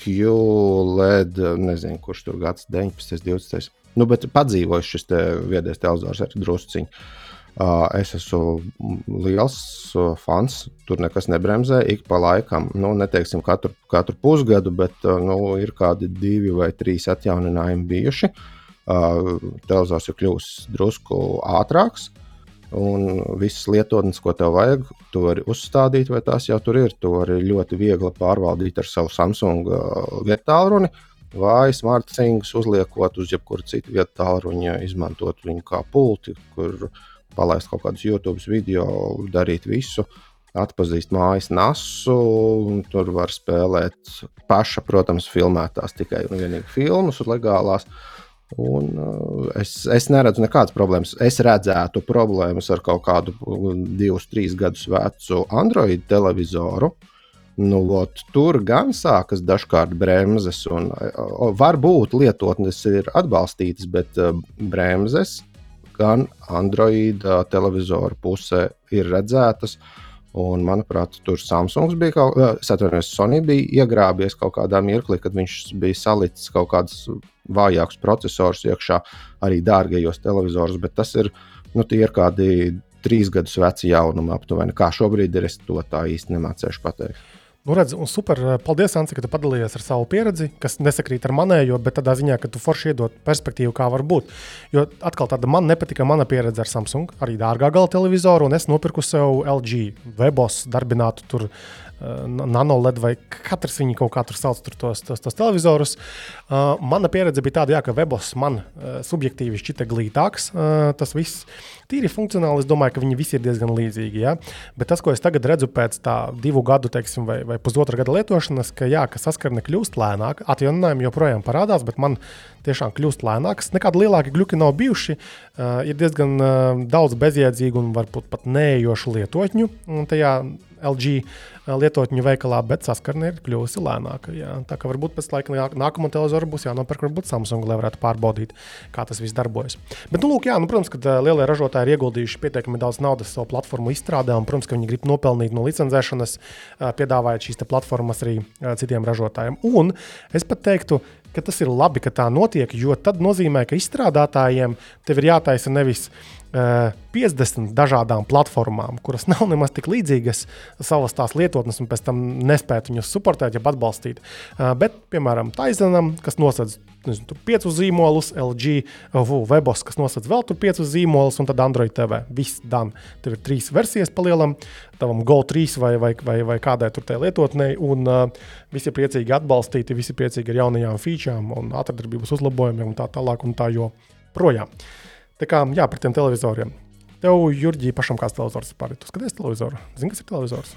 QLED, nezinu, kurš tur gads 19, 20. Nu, bet padzīvojis šis te viedais televizors arī drusciņš. Uh, es esmu liels uh, fans. Tur nekas nebremzē. Ik pa laikam, nu, neteiksim katru, katru pusgadu, bet uh, nu, ir kādi divi vai trīs atjauninājumi bijuši. Uh, televizors ir kļuvis drusku ātrāks. Un visas lietotnes, ko tev vajag, tu vari uzstādīt, vai tās jau tur ir. To arī ļoti viegli pārvaldīt ar savu Samsung uh, vietu tālruni. Vai smartphones uzliekot uz jebkuru citu vietu tālruni, izmantot viņu kā pulti, kur palaist kaut kādus YouTube video, darīt visu. Atpazīst mājas nasu, un tur var spēlēt paša, protams, filmētās tikai un vienīgi filmas, legālās. Un, uh, es, es neredzu nekādas problēmas. Es redzētu problēmas ar kaut kādu divus, trīs gadus vecu Android televizoru. Nu, ot, tur gan sākas dažkārt bremzes, un uh, varbūt lietotnes ir atbalstītas, bet uh, bremzes gan Android uh, televizoru pusē ir redzētas. Un, manuprāt, tur Samsungs bija kaut kāds, atvainojos, Sony bija iegrābies kaut kādā mirklī, kad viņš bija salicis kaut kādus vājākus procesorus iekšā arī dārgajos televizoros, bet tas ir, nu, tie ir kādi trīs gadus veci jaunumi aptuveni. Kā šobrīd ir, es to tā īsti nemācīšu pateikt. Nu, redz, un super. Paldies, Anci, ka tu padalījies ar savu pieredzi, kas nesakrīt ar manējo, bet tādā ziņā, ka tu forši iedod perspektīvu, kā var būt. Jo atkal tāda man nepatika mana pieredze ar Samsung, arī dārgā gala televizoru, un es nopirku sev LG Webos darbinātu tur. Uh, Nanoled vai katrs viņa kaut kā tur sauc tur tos, tos, tos televizorus. Uh, mana pieredze bija tāda, jā, ka webos man uh, subjektīvi šķita glītāks. Uh, tas viss tīri funkcionāli. Es domāju, ka viņi visi ir diezgan līdzīgi. Ja? Bet tas, ko es tagad redzu pēc tā divu gadu teiksim, vai, vai pusotra gada lietošanas, ka, jā, ka saskarne kļūst lēnāka, atjauninājumi joprojām parādās, bet man tiešām kļūst lēnāks. Nekādi lielāki gluži nav bijuši. Uh, ir diezgan uh, daudz bezjēdzīgu un varbūt pat neejošu lietotņu tajā LG lietotņu veikalā, bet saskarne ir kļuvusi lēnāka. Jā. Tā kā varbūt pēc laika nākamā televizora būs jānopērk varbūt Samsung, lai varētu pārbaudīt, kā tas viss darbojas. Bet, nu, lūk, jā, nu, protams, ka lielie ražotāji ir ieguldījuši pietiekami daudz naudas savu platformu izstrādē, un, protams, ka viņi grib nopelnīt no licencēšanas, piedāvājot šīs platformas arī citiem ražotājiem. Un es pat teiktu, ka tas ir labi, ka tā notiek, jo tad nozīmē, ka izstrādātājiem tev ir jātaisa nevis 50 dažādām platformām, kuras nav nemaz tik līdzīgas savas tās lietotnes, un pēc tam nespēt viņus supportēt, jeb atbalstīt. Bet, piemēram, Taizenam, kas nosedz nezinu, piecus zīmolus, LG, Webos, kas nosedz vēl tur piecus zīmolus, un tad Android TV. Viss dan. Tur ir trīs versijas palielam, tavam Go 3 vai, vai, vai, vai kādai tur tai lietotnei, un uh, visi ir priecīgi atbalstīti, visi ir priecīgi ar jaunajām featurām un ātrdarbības uzlabojumiem un tā tālāk un tā joprojām. Tā kā, jā, par tiem televizoriem. Tev, Jurģī, pašam kāds televizors ir. Tu skaties televizoru. Zini, kas ir televizors?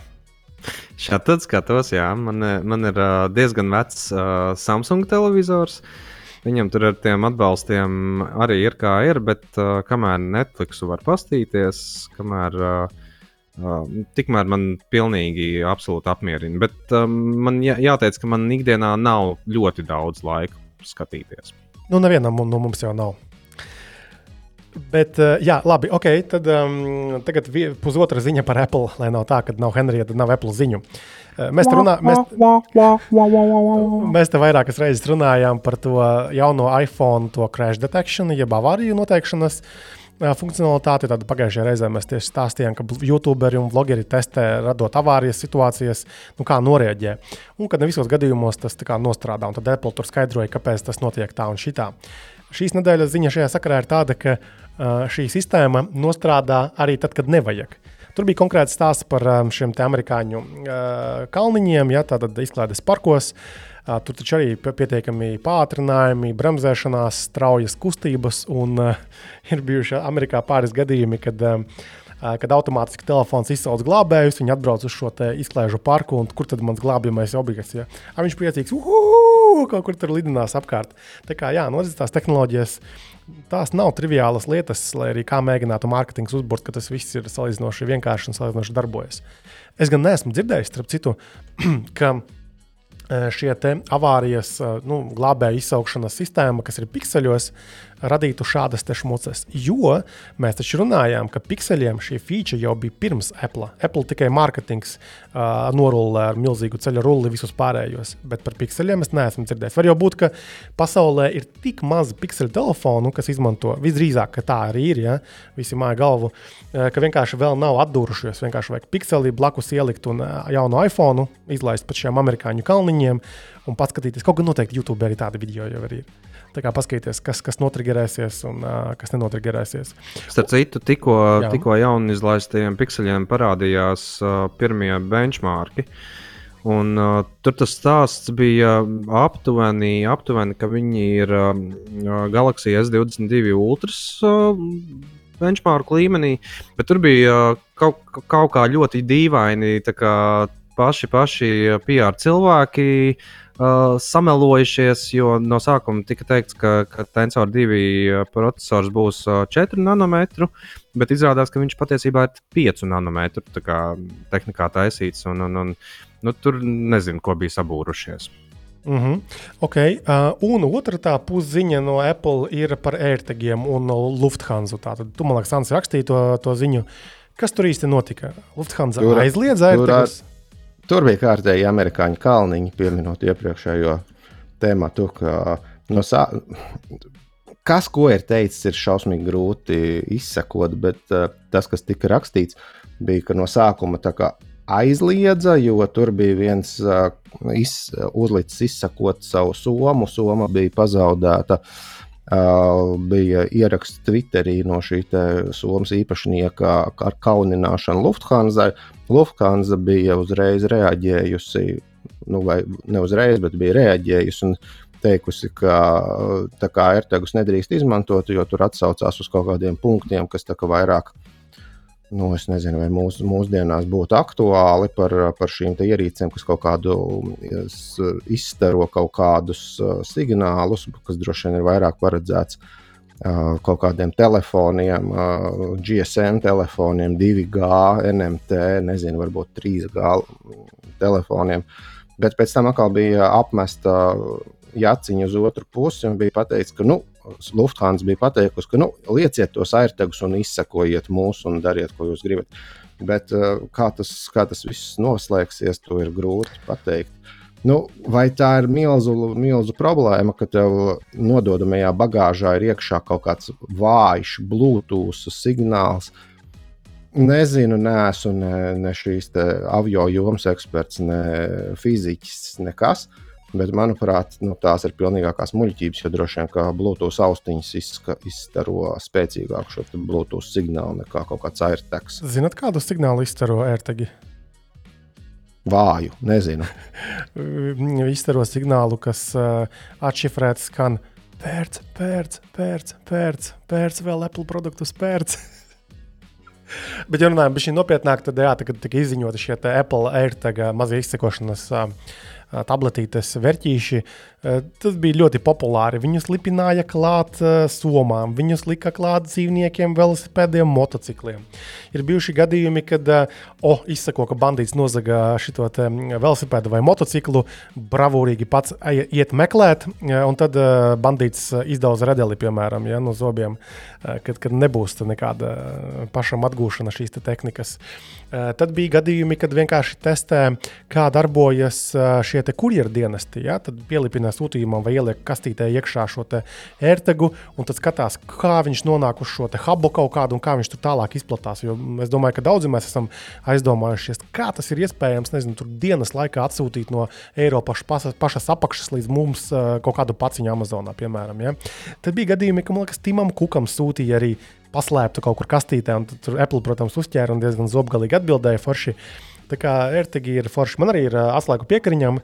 Šādi skatos, jā. Man, man ir uh, diezgan vecs uh, Samsung televizors. Viņam tur ar tiem atbalstiem arī ir kā ir, bet uh, kamēr Netflixu var pastīties, kamēr uh, Uh, tikmēr man pilnīgi absolūti apmierina. Bet um, man jā, jāteic, ka man ikdienā nav ļoti daudz laika skatīties. Nu, nevienam no mums jau nav. Bet, uh, jā, labi, ok. Tad um, tagad pusotra ziņa par Apple, lai nav tā, ka nav Henrija, tad nav Apple ziņu. Uh, mēs te, runā, mēs, mēs te vairākas reizes runājām par to jauno iPhone, to crash detection, jeb avāriju noteikšanas uh, funkcionalitāti. Tad pagājušajā reizē mēs tieši stāstījām, ka YouTuberi un vlogeri testē, radot avārijas situācijas, nu, kā norēģē. Un ka ne visos gadījumos tas nostrādā. Un tad Apple tur skaidroja, kāpēc tas notiek tā un šitā. Šīs nedēļas ziņa šajā sakarā ir tāda, ka šī sistēma nostrādā arī tad, kad nevajag. Tur bija konkrēts stāsts par šiem amerikāņu kalniņiem, ja tātad izklaides parkos. Tur taču arī pietiekami pātrinājumi, bremzēšanās, straujas kustības, un uh, ir bijuši Amerikā pāris gadījumi, kad, uh, kad automātiski telefons izsauc glābējus, viņi atbrauc uz šo izklaižu parku, un kur tad mans glābjamais objekts? Ja? A, viņš priecīgs, uhu, kaut kur tur lidinās apkārt. Tā kā jā, nozīmē tās tehnoloģijas tās nav triviālas lietas, lai arī kā mēģinātu mārketings uzbūvēt, ka tas viss ir salīdzinoši vienkārši un salīdzinoši darbojas. Es gan neesmu dzirdējis, starp citu, ka e, šie avārijas e, nu, glābēja izsaukšanas sistēma, kas ir pikseļos, radītu šādas šmuces. Jo mēs taču runājām, ka pikseļiem šī feature jau bija pirms Apple. Apple tikai mārketings uh, norullē ar milzīgu ceļu rulli visus pārējos, bet par pikseļiem es neesmu dzirdējis. Var jau būt, ka pasaulē ir tik maz pikseļu telefonu, kas izmanto visdrīzāk, ka tā arī ir. Ja? Visi māja galvu, uh, ka vienkārši vēl nav atdūrušies. Vienkārši vajag pikseli blakus ielikt un uh, jaunu iPhone izlaist pa šiem amerikāņu kalniņiem un paskatīties. Kaut gan noteikti YouTube arī tādi video jau ir. Paskatīties, kas, kas notrigerēsies un uh, kas nenotrigerēsies. Starp citu, tikko, tikko jaunu izlaistajiem pikseļiem parādījās uh, pirmie benchmarki. Un, uh, tur tas stāsts bija aptuveni, aptuveni ka viņi ir uh, Galaxy S22 Ultras uh, benchmark līmenī, bet tur bija uh, kaut, kaut kā ļoti dīvaini. Kā paši, paši PR cilvēki uh, uh, samelojušies, jo no sākuma tika teikts, ka, ka Tensor 2 uh, processors būs uh, 4 nanometru, bet izrādās, ka viņš patiesībā ir 5 nanometru tehnikā taisīts. Un, un, un, nu, tur nezinu, ko bija sabūrušies. Mm -hmm. okay. uh, un otra tā pusziņa no Apple ir par ērtegiem un Lufthansa. Tātad, tu man liekas, Ants rakstīja to, to ziņu. Kas tur īsti notika? Lufthansa aizliedza ērtegus. Tur, Tur bija kārtēji amerikāņu kalniņi, pieminot iepriekšējo tēmu. No sā... Kas, ko ir teicis, ir šausmīgi grūti izsekot, bet uh, tas, kas tika rakstīts, bija, ka no sākuma aizliedza, jo tur bija viens uh, iz, uzlicis izsakot savu somu. Soma bija pazaudēta. Uh, bija ieraksts Twitterī no šī Somijas īpašnieka ar kaunināšanu Lufthansa. Lufthansa bija uzreiz reaģējusi, nu, vai ne uzreiz, bet bija reaģējusi un teikusi, ka tā kā AirTagus nedrīkst izmantot, jo tur atsaucās uz kaut kādiem punktiem, kas tā kā vairāk. Nu, es nezinu, vai mūs, mūsdienās būtu aktuāli par, par šīm ierīcēm, kas kaut kādu izstaro kaut kādus signālus, kas droši vien ir vairāk paredzēts uh, kaut kādiem telefoniem, GSM telefoniem, 2G, NMT, nezinu, varbūt 3G telefoniem. Bet pēc tam atkal bija apmesta jaciņa uz otru pusi un bija pateikts, ka nu, Lufthansa bija pateikusi, ka nu, lieciet tos airtagus un izsekojiet mūs un dariet, ko jūs gribat. Bet kā tas, kā tas viss noslēgsies, to ir grūti pateikt. Nu, vai tā ir milzu, problēma, ka tev nododamajā bagāžā ir iekšā kaut kāds vājš, Bluetooth signāls? Nezinu, neesmu ne, ne šīs avio jomas eksperts, ne fiziķis, nekas. Bet, manuprāt, nu, tās ir pilnīgākās muļķības, jo droši vien kā Bluetooth austiņas izska, izstaro spēcīgāku šo Bluetooth signālu nekā kaut kāds AirTags. Zinat, kādu signālu izstaro AirTagi? Vāju, nezinu. Izstaro signālu, kas uh, atšifrēts skan pērts, pērts, pērts, pērts, pērts vēl Apple produktus pērts. Bet, ja runājam par šī nopietnāk, tad jā, kad tika izziņoti šie Apple AirTag mazie izsekošanas uh, tabletītes, vērtīši. Tas bija ļoti populāri. Viņus lipināja klāt somām, viņus lika klāt dzīvniekiem, velosipēdiem, motocikliem. Ir bijuši gadījumi, kad oh, izsako, ka bandīts nozaga šo velosipēdu vai motociklu, bravūrīgi pats iet meklēt, un tad bandīts izdauza redeli, piemēram, ja, no zobiem, kad, kad nebūs nekāda pašam atgūšana šīs te tehnikas. Tad bija gadījumi, kad vienkārši testē, kā darbojas šie kurjeru dienesti. Ja? Tad pielipina sūtījumam vai ieliek kastītē iekšā šo ērtegu, un tad skatās, kā viņš nonāk uz šo hubu kaut kādu un kā viņš tur tālāk izplatās. Jo es domāju, ka daudzi mēs esam aizdomājušies, kā tas ir iespējams, nezinu, tur dienas laikā atsūtīt no Eiropas pašas, pašas apakšas līdz mums kaut kādu paciņu Amazonā, piemēram. Ja? Tad bija gadījumi, ka, man liekas, Timam Kukam sūtīja arī paslēptu kaut kur kastītē, un tur Apple, protams, uzķēra un diezgan zobgalīgi atbildēja forši. Tā kā AirTag ir forši. Man arī ir atslēgu piekariņam.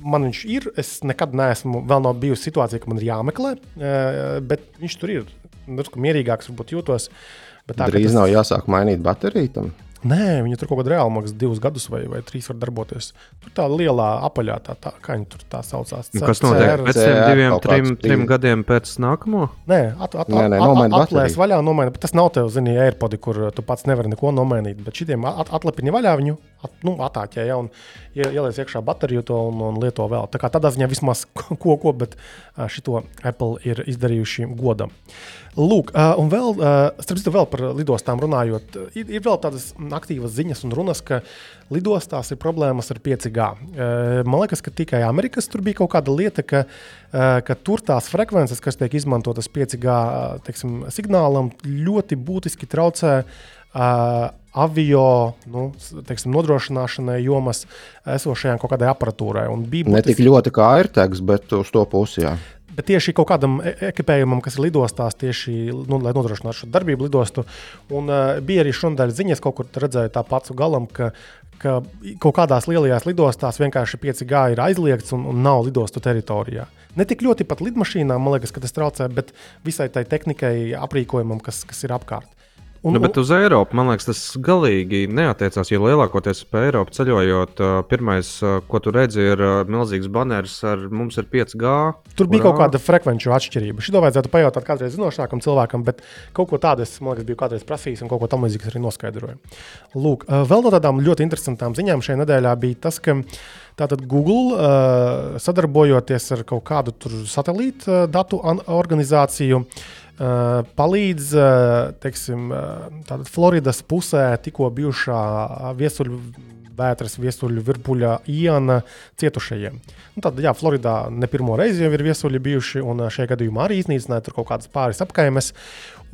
Man viņš ir. Es nekad neesmu, vēl nav bijusi situācija, ka man ir jāmeklē, bet viņš tur ir. Drusku mierīgāks, varbūt jūtos. Tā, Drīz tas... nav jāsāk mainīt bateriju tam. Nē, viņi tur kaut kādā reāli maksā divus gadus vai, vai trīs var darboties. Tur tā lielā apaļā, tā, tā kā viņi tur tā saucās. Nu, kas notiek pēc tam diviem, trim, trim gadiem pēc nākamo? Nē, atlēs vaļā, nomaini. Tas nav tev, zini, AirPodi, kur tu pats nevari neko nomainīt. Bet šitiem at, atlepini vaļā viņu, at, nu, atāķē, ja, un ieliec iekšā bateriju to un, un lieto vēl. Tā kā tādā ziņā vismaz ko, ko, bet šito Apple ir izdarījuši godam. Lūk, un vēl, starp citu, vēl par lidostām runājot, ir, ir vēl tādas aktīvas ziņas un runas, ka lidostās ir problēmas ar 5G. Man liekas, ka tikai Amerikas tur bija kaut kāda lieta, ka, ka tur tās frekvences, kas tiek izmantotas 5G teiksim, signālam, ļoti būtiski traucē. Uh, avio nu, teiksim, nodrošināšanai jomas esošajām kaut kādai aparatūrai. Ne tik ļoti kā AirTags, bet uz to pusi. Jā. Bet tieši kaut kādam e, ekipējumam, kas ir lidostās, tieši nu, lai nodrošinātu šo darbību lidostu. Un, uh, bija arī šodien ziņas, kaut kur redzēju tā pats galam, ka, ka kaut kādās lielajās lidostās vienkārši 5G ir aizliegts un, un nav lidostu teritorijā. Ne tik ļoti pat lidmašīnām, man liekas, ka tas traucē, bet visai tai tehnikai, aprīkojumam, kas, kas ir apkārt. Un, nu, bet uz Eiropu man liekas, tas galīgi neatiecās. Jo lielākoties pa Eiropu ceļojot, pirmais, ko tu redzi, ir milzīgs baneris ar mums ir 5G. Tur bija kaut kāda frekvenču atšķirība. Šo vajadzētu pajautāt kādreiz zinošākam cilvēkam, bet kaut ko tādu es liekas, biju kādreiz prasījis un kaut ko tamlīdzīgu arī noskaidroju. Lūk, vēl no tādām ļoti interesantām ziņām šajā nedēļā bija tas, ka tātad Google sadarbojoties ar kaut kādu satelītu datu organizāciju. Uh, palīdz uh, teiksim, uh, Floridas pusē tikko bijušā viesuļu vētras, viesuļu virpuļa iena cietušajiem. Nu, tad, jā, Floridā ne pirmo reizi jau ir viesuļi bijuši, un šajā gadījumā arī iznīcināja kaut kādas pāris apkaimes.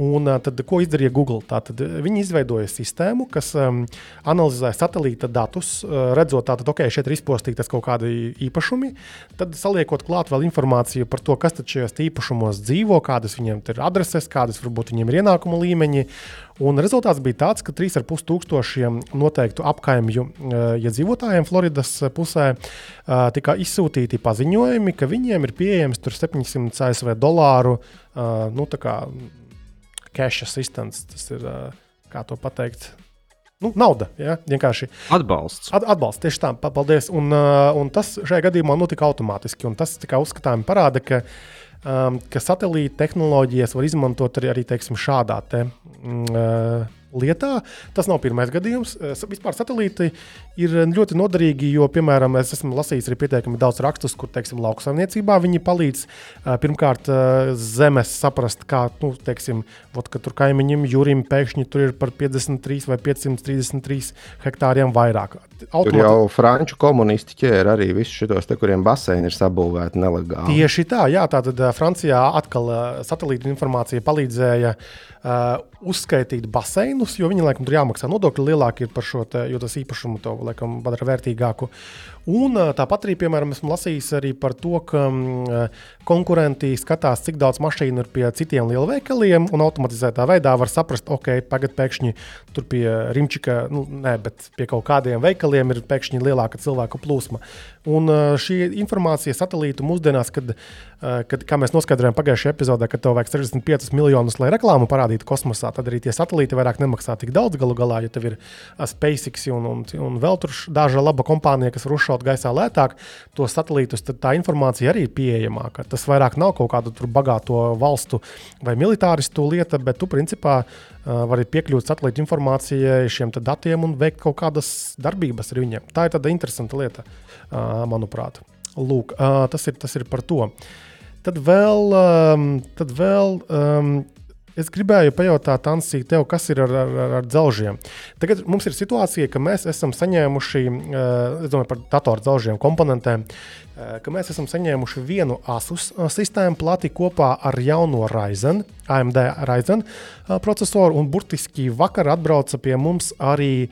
Un tad, ko izdarīja Google? Tātad, viņi izveidoja sistēmu, kas um, analizē satelīta datus, redzot, ka okay, šeit ir izpostītas kaut kādi īpašumi. Tad saliekot klāt vēl informāciju par to, kas šajos īpašumos dzīvo, kādas viņiem ir adreses, kādas varbūt viņiem ir ienākuma līmeņi. Un rezultāts bija tāds, ka 3,5 tūkstošiem noteiktu apkaimju iedzīvotājiem Floridas pusē tika izsūtīti paziņojumi, ka viņiem ir pieejams 700 ASV dolāru. Nu, cash assistance. Tas ir, kā to pateikt, nu, nauda. Ja? Vienkārši atbalsts. At, atbalsts tieši tā, paldies. Un, un tas šajā gadījumā notika automātiski. Tas uzskatām parāda, ka, um, ka satelīta tehnoloģijas var izmantot arī, arī teiksim, šādā te, mm, lietā. Tas nav pirmais gadījums. Vispār satelīti ir ļoti noderīgi, jo, piemēram, es esmu lasījis arī pietiekami daudz rakstus, kur, teiksim, lauksaimniecībā viņi palīdz pirmkārt zemes saprast, kā, nu, teiksim, vot, ka tur kaimiņam Jurim pēkšņi tur ir par 53 vai 533 hektāriem vairāk. Automati... Tur jau franču komunisti ķēra arī visus šos, te, kuriem baseini ir sabūvēti nelegāli. Tieši tā, jā, tātad Francijā atkal satelīta informācija palīdzēja uh, uzskaitīt baseinus, jo viņi laikam tur jāmaksā nodokļi lielāki par šo, te, jo tas īpašumu to laikam padara vērtīgāku. Un tāpat arī, piemēram, esmu lasījis arī par to, ka konkurenti skatās, cik daudz mašīnu ir pie citiem lielveikaliem, un automatizētā veidā var saprast, ok, tagad pēkšņi tur pie Rimčika, nu, nē, bet pie kaut kādiem veikaliem ir pēkšņi lielāka cilvēku plūsma. Un šī informācija satelītu mūsdienās, kad, kad kā mēs noskaidrojām pagājušajā epizodē, ka tev vajag 65 miljonus, lai reklāmu parādītu kosmosā, tad arī tie satelīti vairāk nemaksā tik daudz galu galā, ja tev ir SpaceX un, un, un vēl tur daža laba kompānija, kas var uzšaut gaisā lētāk, to satelītus, tad tā informācija arī ir pieejamāka. Tas vairāk nav kaut kādu bagāto valstu vai militāristu lieta, bet tu principā vari piekļūt satelīta informācijai, šiem datiem un veikt kaut kādas darbības ar viņiem. Tā ir tāda interesanta lieta, manuprāt. Lūk, tas, ir, tas ir par to. Tad vēl, tad vēl Es gribēju pajautāt, Ansī, tev, kas ir ar, ar, ar dzelžiem. Tagad mums ir situācija, ka mēs esam saņēmuši, uh, es domāju par datoru dzelžiem komponentiem, uh, ka mēs esam saņēmuši vienu ASUS sistēmu plati kopā ar jauno Ryzen, AMD Ryzen procesoru, un burtiski vakar atbrauca pie mums arī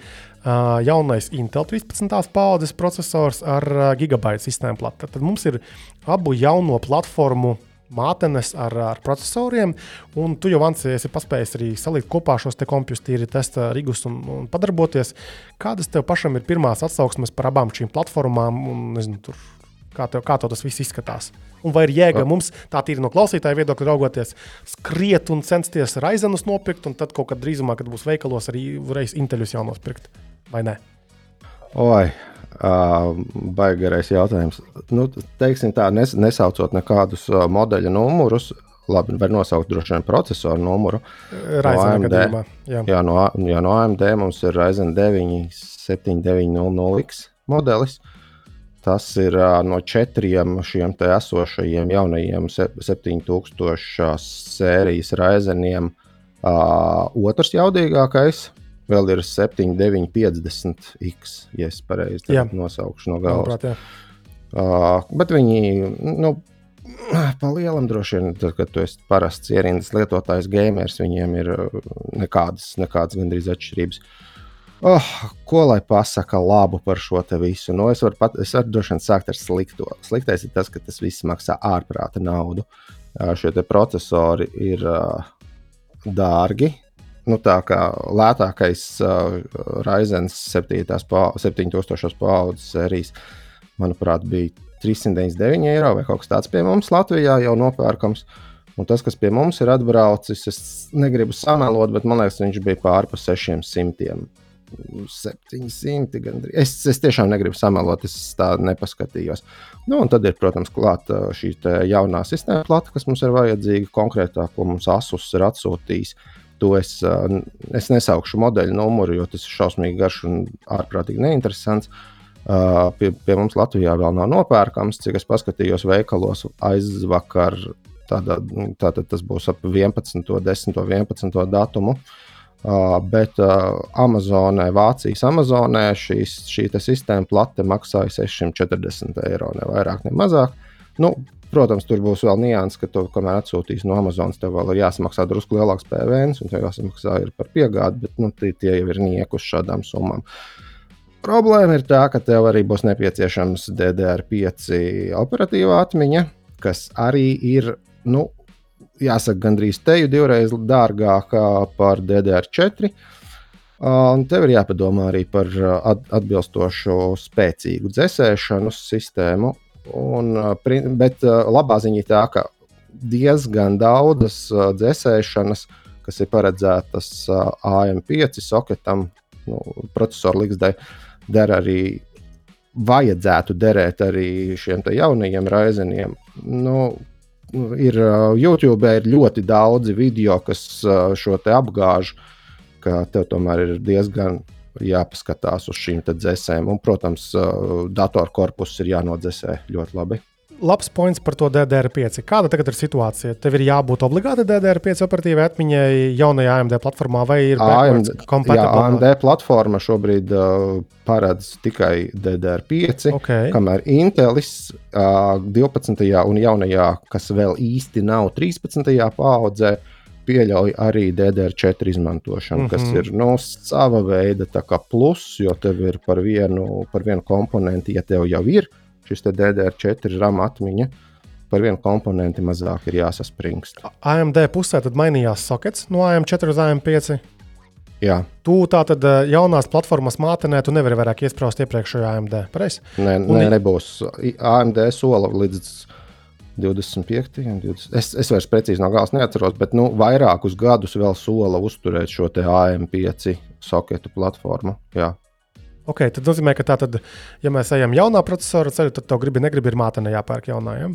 jaunais Intel 13. paudzes processors ar gigabaita sistēmu plati. Tad mums ir abu jauno platformu mātenes ar, ar procesoriem. Un tu jau Vans, esi paspējis arī salikt kopā šos kompjus, tīri testa rigus un, un padarboties. Kādas tev pašam ir pirmās atsauksmes par abām šīm platformām? Un, nezinu, tur, kā, tev, kā tev tas viss izskatās? Un vai ir jēga mums, tā tīri no klausītāja viedokļa raugoties, skriet un censties raizenus nopirkt, un tad kaut kad drīzumā, kad būs veikalos, arī varēs inteļus jau nospirkt, vai ne? Oi, Uh, Baigarais jautājums. Nu, teiksim tā, nes, nesaucot nekādus uh, modeļa numurus, labi, var nosaukt droši vien procesoru numuru. Ryzen no AMD, jā. Jā, no, jā, no AMD mums ir Ryzen 9 7900X modelis. Tas ir uh, no četriem šiem te esošajiem jaunajiem 7000 sērijas Ryzeniem uh, otrs jaudīgākais vēl ir 7, 9, 50 x, ja es pareizi nosaukšu no galvas. Manuprāt, uh, bet viņi, nu, pa lielam droši vien, tad, kad tu esi parasts ierindas lietotājs, gamers, viņiem ir nekādas, nekādas gandrīz atšķirības. Oh, ko lai pasaka labu par šo visu? Nu, es varu, pat, es varu droši vien sākt ar slikto. Sliktais ir tas, ka tas viss maksā ārprāta naudu. Uh, šie procesori ir uh, dārgi, nu, tā kā lētākais uh, Ryzen 7. Pa, 7000 paudzes sērijas, manuprāt, bija 399 eiro vai kaut kas tāds pie mums Latvijā jau nopērkams. Un tas, kas pie mums ir atbraucis, es negribu samelot, bet man liekas, viņš bija pāri pa 600. 700 gandrīz. Es, es tiešām negribu samelot, es tā nepaskatījos. Nu, un tad ir, protams, klāta šī jaunā sistēma plata, kas mums ir vajadzīga konkrētāk, ko mums Asus ir atsūtījis. Uh, To es, es nesaukšu modeļu numuru, jo tas ir šausmīgi garš un ārprātīgi neinteresants. Pie, pie mums Latvijā vēl nav nopērkams, cik es paskatījos veikalos aizvakar. Tātad, tātad tas būs ap 11, 10, 11 datumu. Bet Amazonē, Vācijas Amazonē šīs, šī sistēma plate maksāja 640 eiro, ne vairāk, ne mazāk. Nu, Protams, tur būs vēl nianses, ka tu, kamēr atsūtīs no Amazonas, tev vēl ir jāsamaksā drusku lielāks PVN, un tev jāsamaksā par piegādi, bet nu, tie, tie jau ir nieki uz šādām summām. Problēma ir tā, ka tev arī būs nepieciešams DDR5 operatīvā atmiņa, kas arī ir, nu, jāsaka, gandrīz teju divreiz dārgākā par DDR4. Un tev ir jāpadomā arī par atbilstošu spēcīgu dzēsēšanu sistēmu, Un, bet labā ziņa ir tā, ka diezgan daudzas dzēsēšanas, kas ir paredzētas AM5 soketam, nu, procesoru līgzdai, der arī vajadzētu derēt arī šiem jaunajiem raizeniem. Nu, ir YouTube ir ļoti daudzi video, kas šo te apgāž. ka tev tomēr ir diezgan jāpaskatās uz šīm dzēsēm. Un, protams, datorkorpus ir jānodzēsē ļoti labi labs points par to DDR5. Kāda tagad ir situācija? Tev ir jābūt obligāti DDR5 operatīvai atmiņai jaunajā AMD platformā, vai ir AMD, jā, AMD platforma šobrīd uh, paredz tikai DDR5, okay. kamēr Intelis uh, 12. un jaunajā, kas vēl īsti nav 13. paudzē, pieļauj arī DDR4 izmantošanu, mm -hmm. kas mhm. ir nu, sava veida plus, jo tev ir par vienu, par vienu komponentu, ja tev jau ir šis DDR4 RAM atmiņa. Par vienu komponentu mazāk ir jāsaspringst. AMD pusē tad mainījās sokets no AM4 uz AM5. Jā. Tu tā tad eh, jaunās platformas mātenē, tu nevari vairāk iesprāst iepriekšējo AMD. Pareiz? Nē, nē, nebūs. AMD sola līdz 25. 20. Es, es vairs precīzi no gala neatceros, bet nu, vairākus gadus vēl sola uzturēt šo AM5 soketu platformu. Jā. Ok, tad nozīmē, ka tā tad, ja mēs ejam jaunā procesora ceļu, tad tev gribi, negribi, ir māte jāpērk jaunā. Ja?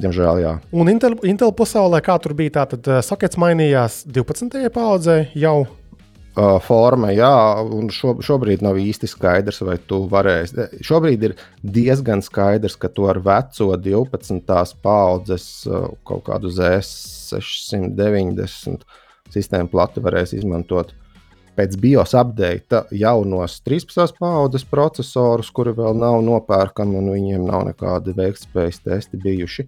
Diemžēl, jā. Un Intel, Intel pasaulē, kā tur bija, tā tad uh, sokets mainījās 12. paudzē jau. Uh, forma, jā, un šo, šobrīd nav īsti skaidrs, vai tu varēsi. Šobrīd ir diezgan skaidrs, ka tu ar veco 12. paudzes uh, kaut kādu Z690 sistēmu plati varēsi izmantot pēc BIOS update jaunos 13. paudzes procesorus, kuri vēl nav nopērkami un viņiem nav nekādi veiktspējas testi bijuši.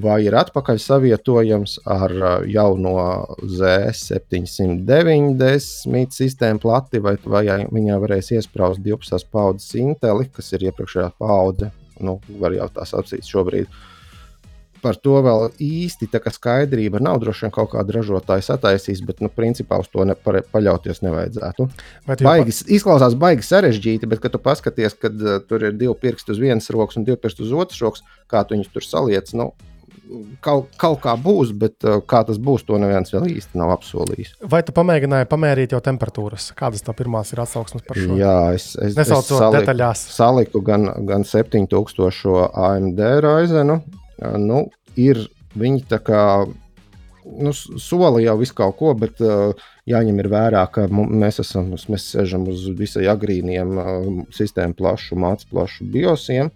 Vai ir atpakaļ savietojams ar jauno Z790 sistēmu plati, vai, vai viņā varēs iesprāst 12. paudzes Intel, kas ir iepriekšējā paudze. Nu, var jau tās apsīst šobrīd. Par to vēl īsti skaidrība nav. Droši vien kaut kāda ražotāja sataisīs, bet nu, principā uz to nepare, paļauties nevajadzētu. Baigi, izklausās baigi sarežģīti, bet, kad tu paskaties, kad uh, tur ir divi pirksti uz vienas rokas un divi pirksti uz otras rokas, kā tu viņus tur saliec. Nu, Kaut, kaut kā būs, bet uh, kā tas būs, to neviens vēl īsti nav apsolījis. Vai tu pamēģināji pamērīt jau temperatūras? Kādas tev pirmās ir atsauksmes par šo? Jā, es, es, Nesaucot es saliku, detaļās. Saliku gan, gan 7000 AMD raizenu, nu, ir viņi tā kā. Nu, sola jau visu kaut ko, bet uh, jāņem vērā, ka mēs, esam, mēs sēžam uz visai agrīniem uh, sistēmu plašu, mācu plašu biosiem.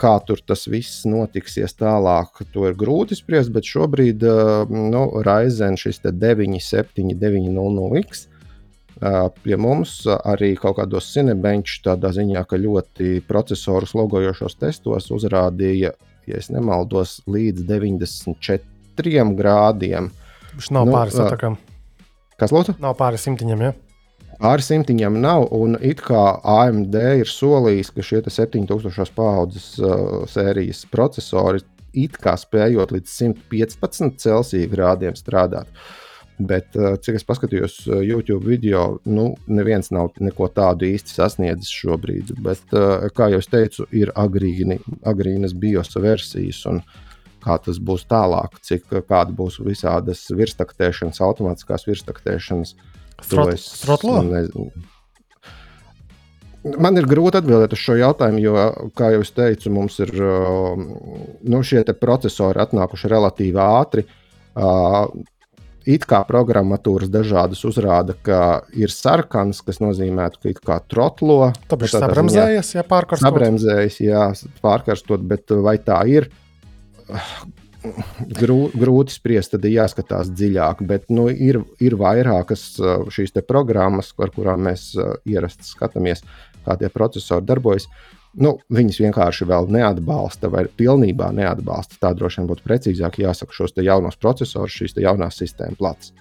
Kā tur tas viss notiksies tālāk, to ir grūti spriest, bet šobrīd uh, nu, Raizen šis 9790X uh, pie mums arī kaut kādos cinebenčos, tādā ziņā, ka ļoti procesorus logojošos testos uzrādīja ja nemaldos, līdz 94 grādiem. Viņš nav nu, pāri satakam. Kas lūdzu? Nav pāri simtiņiem. Ja? Pāri simtiņiem nav, un it kā AMD ir solījis, ka šie 7000 paudzes uh, sērijas procesori it kā spējot līdz 115 Celsija grādiem strādāt. Uh, Bet, eh, cik es paskatījos eh, YouTube video, nu, neviens nav neko tādu īsti sasniedzis šobrīd. Bet, eh, kā jau teicu, ir agrīni, agrīnas bios versijas. Kā tas būs tālāk, cik kāda būs visādas virstaktēšanas, automātiskās virstaktēšanas. Strotlo? Man ir grūti atbildēt uz šo jautājumu, jo, kā jau teicu, mums ir nu, šie procesori atnākuši relatīvi ātri. It kā programmatūras dažādas uzrāda, ka ir sarkans, kas nozīmē, ka it kā trotlo. Tāpēc sabremzējas, ja pārkarstot. Sabremzējas, jā, pārkarstot, bet vai tā ir? Grū, grūti spriest, tad ir jāskatās dziļāk, bet nu, ir, ir vairākas šīs programmas, ar kurām mēs ierasti skatāmies, kā tie procesori darbojas. Uh, nu, viņas vienkārši vēl neatbalsta vai pilnībā neatbalsta. Tā droši vien būtu precīzāk jāsaka šos jaunos procesorus, šīs jaunās sistēmas plats.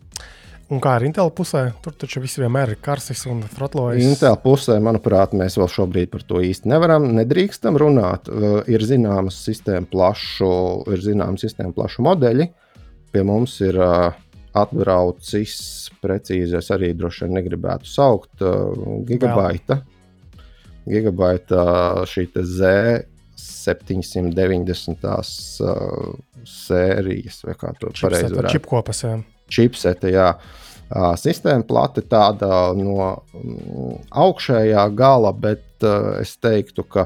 Un kā ar Intel pusē, tur taču viss vienmēr ir karsis un frotlojas. Intel pusē, manuprāt, mēs vēl šobrīd par to īsti nevaram, nedrīkstam runāt. Uh, ir zināmas sistēmu plašu, ir zināmas sistēmu plašu modeļi. Pie mums ir uh, atbraucis, precīzi es arī droši vien negribētu saukt, uh, gigabaita. Gigabaita šī Z790 uh, sērijas, vai kā to pareizi varētu čipkopas. Jā. Čipsete, jā. Sistēma plate tāda no mm, augšējā gala, bet es teiktu, ka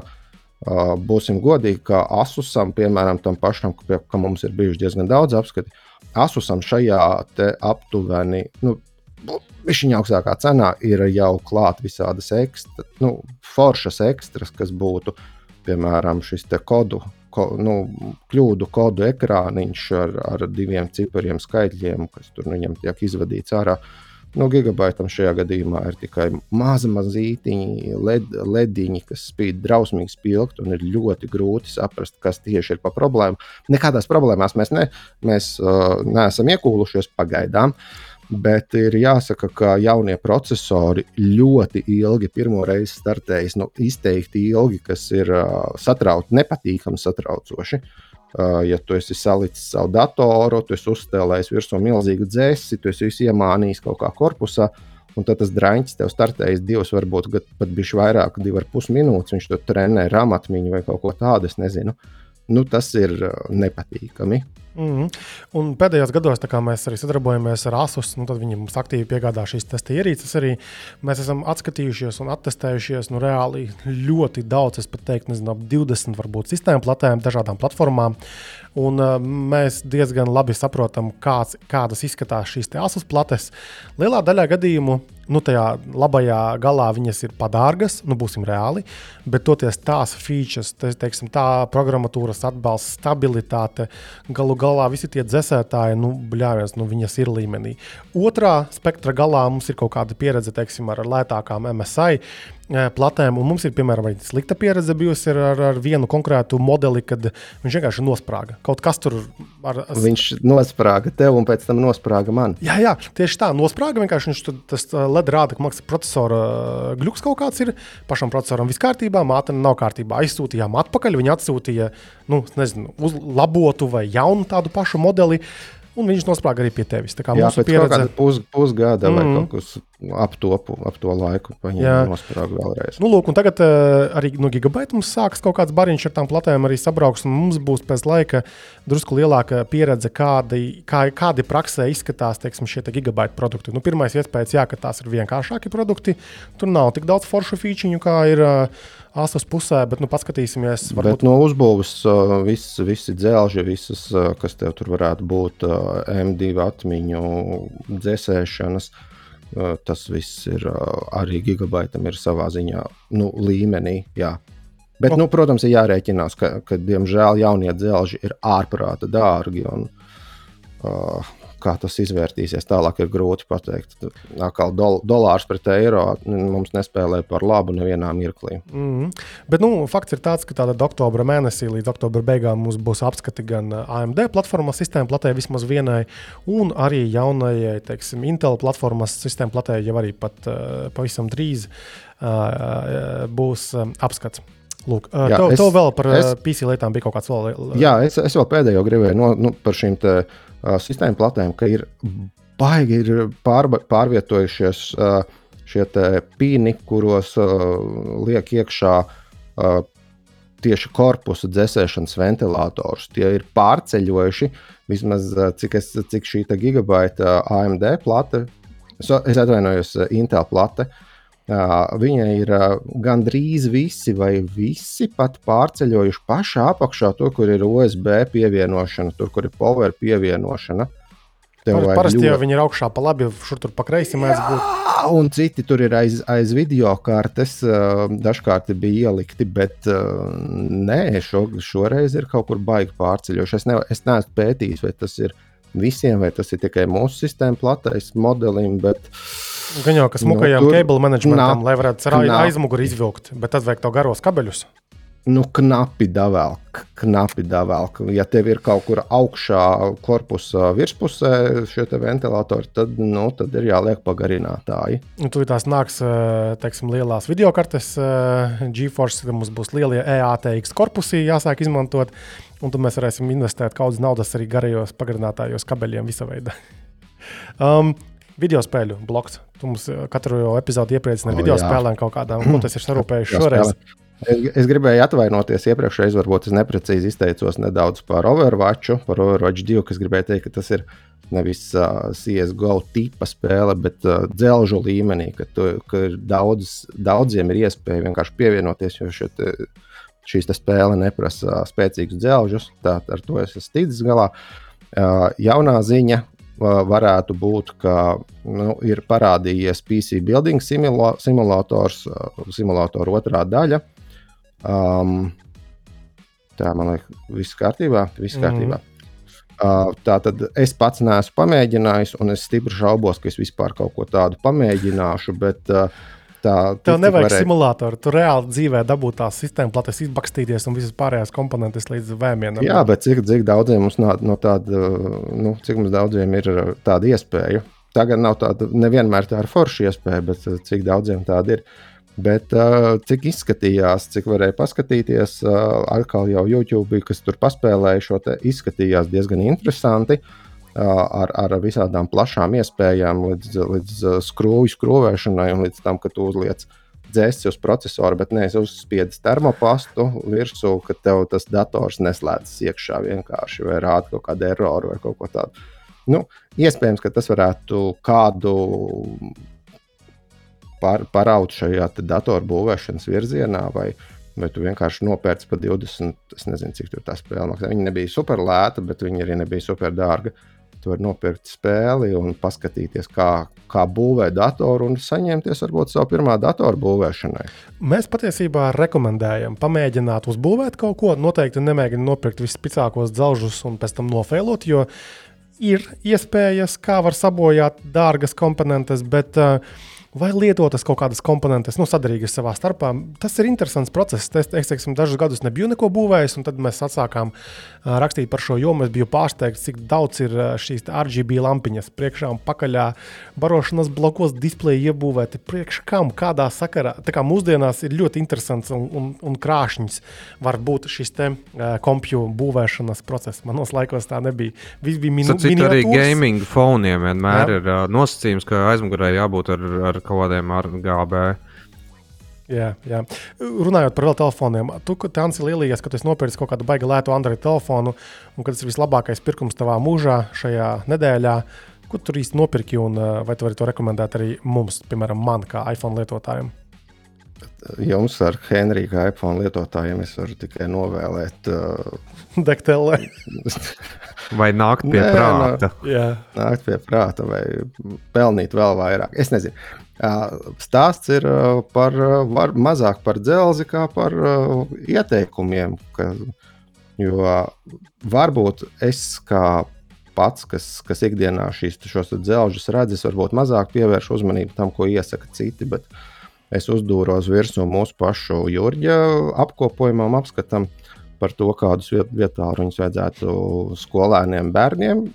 būsim godīgi, ka Asusam, piemēram, tam pašam, ka, ka mums ir bijuši diezgan daudz apskati, Asusam šajā aptuveni, nu, viņa augstākā cenā ir jau klāta visādas ekstra, nu, foršas ekstras, kas būtu, piemēram, šis kodu, ko, nu, kļūdu kodu ekrāniņš ar, ar diviem cipariem skaitļiem, kas tur nu, viņam tiek izvadīts ārā. No gigabaitam šajā gadījumā ir tikai maza mazītiņa, led, lediņi, kas spīd drausmīgi spilgt, un ir ļoti grūti saprast, kas tieši ir pa problēmu. Nekādās problēmās mēs, ne, mēs uh, neesam iekūlušies pagaidām. Uh, Bet ir jāsaka, ka jaunie procesori ļoti ilgi, pirmo reizi startējis, nu, izteikti ilgi, kas ir uh, satrauc, nepatīkami satraucoši. Uh, ja tu esi salicis savu datoru, tu esi uzstādījis virsū milzīgu dzēsi, tu esi iemānījis kaut kā korpusā, un tad tas drāņķis tev startējis divas, varbūt pat bišķi vairāk, divi ar pus minūtes. Viņš to trenē ramatmiņu vai kaut ko tādu, es nezinu. Nu, tas ir nepatīkami. Mm -hmm. Pēdējos gados, mēs arī sadarbojamies ar ASUS, nu, viņi mums aktīvi piegādā šīs testa ierīces. Arī mēs esam atskatījušies un attestējušies nu, reāli ļoti daudz, es pat teiktu, nezinu, ap 20 varbūt sistēmu platēm, dažādām platformām. Un, uh, mēs diezgan labi saprotam, kāds, kādas izskatās šīs ASUS plates. Lielā daļā gadījumu, nu, tajā labajā galā viņas ir padārgas, nu, būsim reāli, bet toties tās features, te, teiksim, tā programmatūras atbalsts, stabilitāte, galu galā visi tie dzēsētāji, nu, bļāvies, nu, viņas ir līmenī. Otrā spektra galā mums ir kaut kāda pieredze, teiksim, ar lētākām MSI platēm. Un mums ir, piemēram, slikta pieredze bijusi ar, ar, ar vienu konkrētu modeli, kad viņš vienkārši nosprāga. Kaut kas tur ar, viņš nosprāga tev un pēc tam nosprāga man. Jā, jā tieši tā, nosprāga. Vienkārši viņš tur tas LED rāda, ka maksas procesora gluks kaut kāds ir. Pašam procesoram viss kārtībā, māte nav kārtībā. Aizsūtījām atpakaļ, viņi atsūtīja, nu, nezinu, uz labotu vai jaunu tādu pašu modeli. Un viņš nosprāga arī pie tevis. Tā kā Jā, mūsu pieredze pus, pusgada mm. vai kaut kas ap to, ap to laiku, nosprāga vēlreiz. Nu, lūk, un tagad uh, arī no gigabaita mums sākas kaut kāds bariņš ar tām platēm arī sabrauks. Mums būs pēc laika drusku lielāka pieredze, kādi, kā, kādi praksē izskatās teiksim, šie te gigabaita produkti. Nu, pirmais iespējas, jā, ka tās ir vienkāršāki produkti. Tur nav tik daudz foršu feature, kā ir. Uh, asas pusē, bet nu, paskatīsimies. Varbūt... Bet no uzbūves uh, viss, visi dzelži, visas, uh, kas tev tur varētu būt, uh, M2 atmiņu, dzēsēšanas. Tas viss ir arī gigabaitam, ir savā ziņā nu, līmenī. Jā. Bet, nu, protams, ir jārēķinās, ka, ka diemžēl jaunie dzelži ir ārprāta dārgi. Un, uh, kā tas izvērtīsies tālāk, ir grūti pateikt. Atkal dol dolārs pret eiro mums nespēlē par labu nevienā mirklī. Mm -hmm. Bet nu, fakts ir tāds, ka tāda oktobra mēnesī līdz oktobra beigām mums būs apskati gan AMD platformas sistēmu platē vismaz vienai, un arī jaunajai teiksim, Intel platformas sistēmu platē jau arī pat uh, pavisam drīz uh, būs uh, apskats. Lūk, jā, tev, es, tev vēl par es, PC lietām bija kaut kāds vēl. Jā, es, es vēl pēdējo gribēju no, nu, par šīm sistēmu platēm, ka ir baigi ir pārba, pārvietojušies šie pīni, kuros liek iekšā tieši korpusa dzēsēšanas ventilators. Tie ir pārceļojuši vismaz cik, es, cik šī gigabaita AMD plate, es, atvainojos, Intel plate. Uh, Viņa ir gandrīz visi, vai visi pat pārceļojuši pašā apakšā, tur, kur ir USB pievienošana, tur, kur ir power pievienošana. Par, parasti ļoti... jau viņi ir augšā pa labi, šur tur pa kreisi mēdz būt. Un citi tur ir aiz, aiz video kartes, dažkārt bija ielikti, bet nē, šo, šoreiz ir kaut kur baigi pārceļojuši. Es, ne, es neesmu pētījis, vai tas ir visiem, vai tas ir tikai mūsu sistēmas platais modelim. Bet, Gan jau, ka smukajam nu, cable managementam, lai varētu ar aizmuguri izvilkt, bet tad vajag to garos kabeļus. Nu, knapi davēlk, knapi davēlk. Ja tev ir kaut kur augšā korpusa virspusē šie ventilatori, tad, nu, tad ir jāliek pagarinātāji. Nu, tur tās nāks, teiksim, lielās videokartes, GeForce, kad mums būs lielie EATX korpusi jāsāk izmantot. Un tad mēs varēsim investēt kaut kādas naudas arī garajos pagarinātājos kabeļiem visa veida. um, video spēļu bloks. Tu mums uh, katru epizodi iepriecini ar oh, video jā. spēlēm kaut kādām, ko tas ir sarūpējis šoreiz. Es, es gribēju atvainoties iepriekšējā, varbūt es neprecīzi izteicos nedaudz par Overwatch, par Overwatch 2, kas gribēja teikt, ka tas ir nevis uh, CSGO tipa spēle, bet uh, dzelžu līmenī, ka, tu, ka daudz, daudziem ir iespēja vienkārši pievienoties, jo šeit šīs spēle neprasa spēcīgus dzelžus. Tā, ar to es esmu ticis galā. Uh, jaunā ziņa varētu būt, ka nu, ir parādījies PC building simula simulators, simulātora otrā daļa. Um, tā man liekas, viss kārtībā. Viss kārtībā. Mm. Uh, tā tad es pats neesmu pamēģinājis, un es stipri šaubos, ka es vispār kaut ko tādu pamēģināšu. Bet, uh, tā, Tev nevajag varēja... simulātoru. Tu reāli dzīvē dabū tās sistēmas, plates izbakstīties un visas pārējās komponentes līdz vēmiem. Jā, bet cik, cik daudziem mums no, no tāda, nu, cik mums daudziem ir tāda iespēja? Tagad nav tāda, nevienmēr tā ir forša iespēja, bet cik daudziem tāda ir. Bet uh, cik izskatījās, cik varēja paskatīties, uh, atkal jau YouTube, kas tur paspēlēja šo te, izskatījās diezgan interesanti. Uh, ar, ar visādām plašām iespējām, līdz, līdz skrūvju skrūvēšanai un līdz tam, ka tu uzliec dzēsti uz procesora, bet neesi uzspiedis termopastu virsū, ka tev tas dators neslēdzas iekšā vienkārši vai rāda kaut kādu eroru vai kaut ko tādu. Nu, iespējams, ka tas varētu kādu par, paraut šajā datoru būvēšanas virzienā, vai, vai tu vienkārši nopērci par 20. Es nezinu, cik tā spēle maksā. Viņa nebija super lēta, bet viņa arī nebija super dārga. Tu vari nopirkt spēli un paskatīties, kā, kā būvēt datoru un saņemties varbūt savu pirmā datoru būvēšanai. Mēs patiesībā rekomendējam pamēģināt uzbūvēt kaut ko. Noteikti nemēģināt nopirkt vispicākos dzelžus un pēc tam nofēlot, jo ir iespējas, kā var sabojāt dārgas komponentes, bet uh, vai lietotas kaut kādas komponentes, nu, sadarīgas savā starpā. Tas ir interesants process. Es, es teiksim, dažus gadus nebiju neko būvējis, un tad mēs sākām uh, rakstīt par šo jomu. Es biju pārsteigts, cik daudz ir šīs RGB lampiņas priekšā un pakaļā, barošanas blokos, displeja iebūvēti. Priekš kam, kādā sakarā? Tā kā mūsdienās ir ļoti interesants un, un, un krāšņs var būt šis te uh, kompju būvēšanas process. Manos laikos tā nebija. Viss bija minūtes. Arī gaming foniem vienmēr Jā. ir uh, nosacījums, ka aizmugurē jābūt ar, ar kaut kādiem RGB. Jā, jā. Runājot par vēl telefoniem, tu tāds lielījies, ka tu nopirci kaut kādu baigi lētu Android telefonu, un tas ir vislabākais pirkums tavā mūžā šajā nedēļā. Ko tu īsti nopirki, un vai tu vari to rekomendēt arī mums, piemēram, man kā iPhone lietotājiem? Jums ar Henriju, kā iPhone lietotājiem, es varu tikai novēlēt. Uh... Degtelē. vai nākt pie Nē, prāta. No, jā. Nākt pie prāta vai pelnīt vēl vairāk. Es nezinu. Stāsts ir par var, mazāk par dzelzi, kā par ieteikumiem. Ka, jo varbūt es kā pats, kas, kas ikdienā šīs, šos dzelžus redzes, varbūt mazāk pievēršu uzmanību tam, ko iesaka citi. Bet es uzdūros virsū mūsu pašu jūrģa apkopojumam, apskatam par to, kādus vietā ruņus vajadzētu skolēniem, bērniem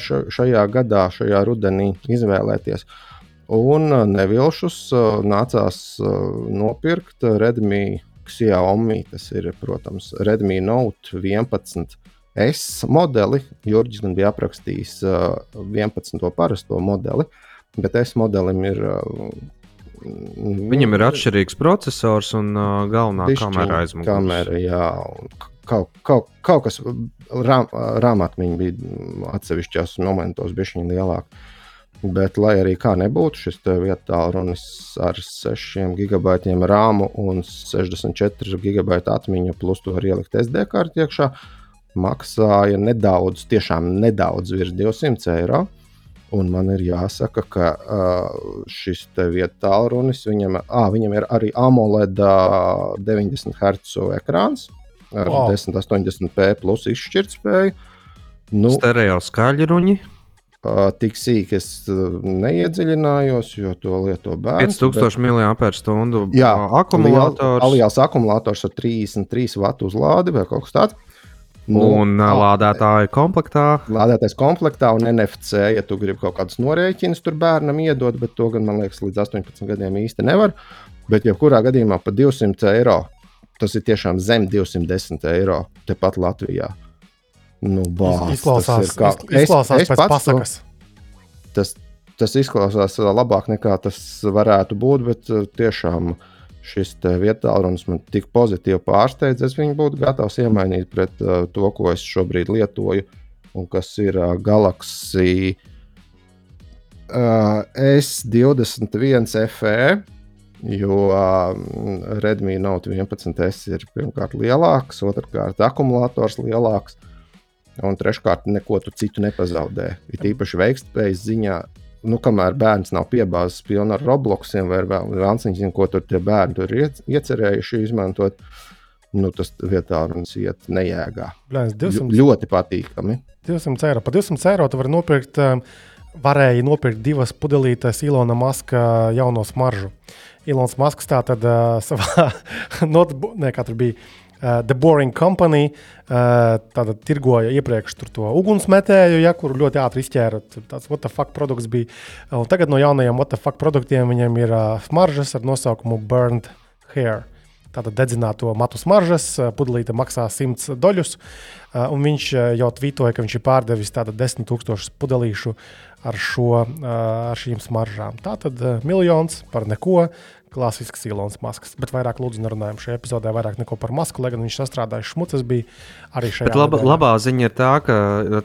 šajā gadā, šajā rudenī izvēlēties. Uh, Un uh, nevilšus uh, nācās uh, nopirkt Redmi Xiaomi. Tas ir, protams, Redmi Note 11. S modeli. Jurģis gan bija aprakstījis 11. parasto modeli, bet S modelim ir. Viņam ir atšķirīgs processors un galvenā kamera aizmugurē. Kamera, jā, kaut, kaut, kaut kas rāmatmiņa bija atsevišķos momentos, bija viņa lielāka. Bet, lai arī kā nebūtu, šis vietā runis ar 6 gigabaitiem rāmu un 64 gigabaita atmiņu, plus to var ielikt SD kartē iekšā, maksāja nedaudz, tiešām nedaudz virs 200 eiro. Un man ir jāsaka, ka uh, šis vietā runis viņam, à, viņam ir arī AMOLED 90 Hz ekrāns ar wow. 1080p plus izšķirtspēju. Nu, Stereo skaļruņi. Tik sīk es neiedziļinājos, jo to lieto bērns. 5000 mAh jā, akumulators. Aliels akumulators ar 33 vatu uzlādi vai kaut kas tāds. Nu, un uh, lādētāji komplektā. Lādētājs komplektā un NFC, ja tu gribi kaut kādus norēķinus tur bērnam iedot, bet to gan, man liekas, līdz 18 gadiem īsti nevar. Bet, ja kurā gadījumā par 200 eiro, tas ir tiešām zem 210 eiro tepat Latvijā. Nu, bāc, izklausās, kā, izklausās es, es pēc pasakas. To, tas, tas izklausās labāk nekā tas varētu būt, bet uh, tiešām šis vietālrunis man tik pozitīvi pārsteidz. Es viņu būtu gatavs iemainīt pret uh, to, ko es šobrīd lietoju, un kas ir uh, Galaxy uh, S21 FE. Jo uh, Redmi Note 11 S ir pirmkārt lielāks, otrkārt akumulators lielāks. Un treškārt, neko tu citu nepazaudē. Ir īpaši veiktspējas ziņā. Nu, kamēr bērns nav piebāzts pilnībā ar Robloxiem vai Vansiņiem, ko tur tie bērni tur iecerējuši izmantot, nu, tas vietā runas iet nejēgā. Blēns, 200, Ļoti patīkami. 200 eiro. Par 200 eiro tu vari nopirkt, um, varēja nopirkt divas pudelītes Ilona Maska jauno smaržu. Ilons Masks tā tad uh, savā notebook, ne, kā tur bija. Uh, The Boring Company uh, tātad tirgoja iepriekš to ugunsmetēju, ja, kuru ļoti ātri izķēra. Tāds what the fuck produkts bija. Un tagad no jaunajiem what the fuck produktiem viņiem ir uh, smaržas ar nosaukumu Burned Hair. Tātad dedzināto matu smaržas, pudelīte maksā 100 doļus. Un viņš jau tvītoja, ka viņš ir pārdevis tātad 10 tūkstošus pudelīšu ar, šo, ar šīm smaržām. Tātad miljons par neko. Klasisks Ilons Masks. Bet vairāk lūdzu nerunājam šajā epizodē vairāk neko par masku, lai gan viņš sastrādājis šmucas bija arī šajā. Bet laba, nedēļā. labā ziņa ir tā, ka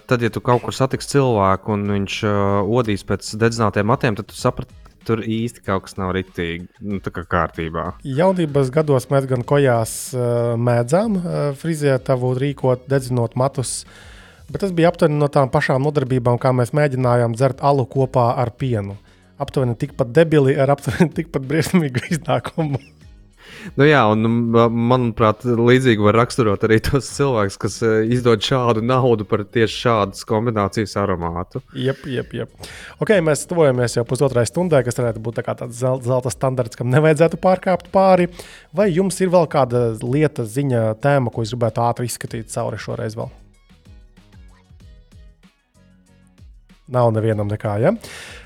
tad, ja tu kaut kur satiksi cilvēku un viņš uh, odīs pēc dedzinātiem matiem, tad tu saprati, tur īsti kaut kas nav ritīgi nu, tā kā kārtībā. Jaunības gados mēs gan kojās uh, mēdzām uh, frizēt, tavu rīkot, dedzinot matus. Bet tas bija aptuveni no tām pašām nodarbībām, kā mēs mēģinājām dzert alu kopā ar pienu. Aptuveni tikpat debili, ar aptuveni tikpat briesmīgu iznākumu. Nu, jā, un manuprāt, līdzīgi var raksturot arī tos cilvēkus, kas uh, izdod šādu naudu par tieši šādas kombinācijas aromātu. Jep, jep, jep. Ok, mēs tuvojamies jau pusotrai stundai, kas varētu būt tā tāds zel- zelta standarts, kam nevajadzētu pārkāpt pāri. Vai jums ir vēl kāda lieta, ziņa, tēma, ko jūs gribētu ātri izskatīt cauri šoreiz vēl? Nav nevienam nekā, ja?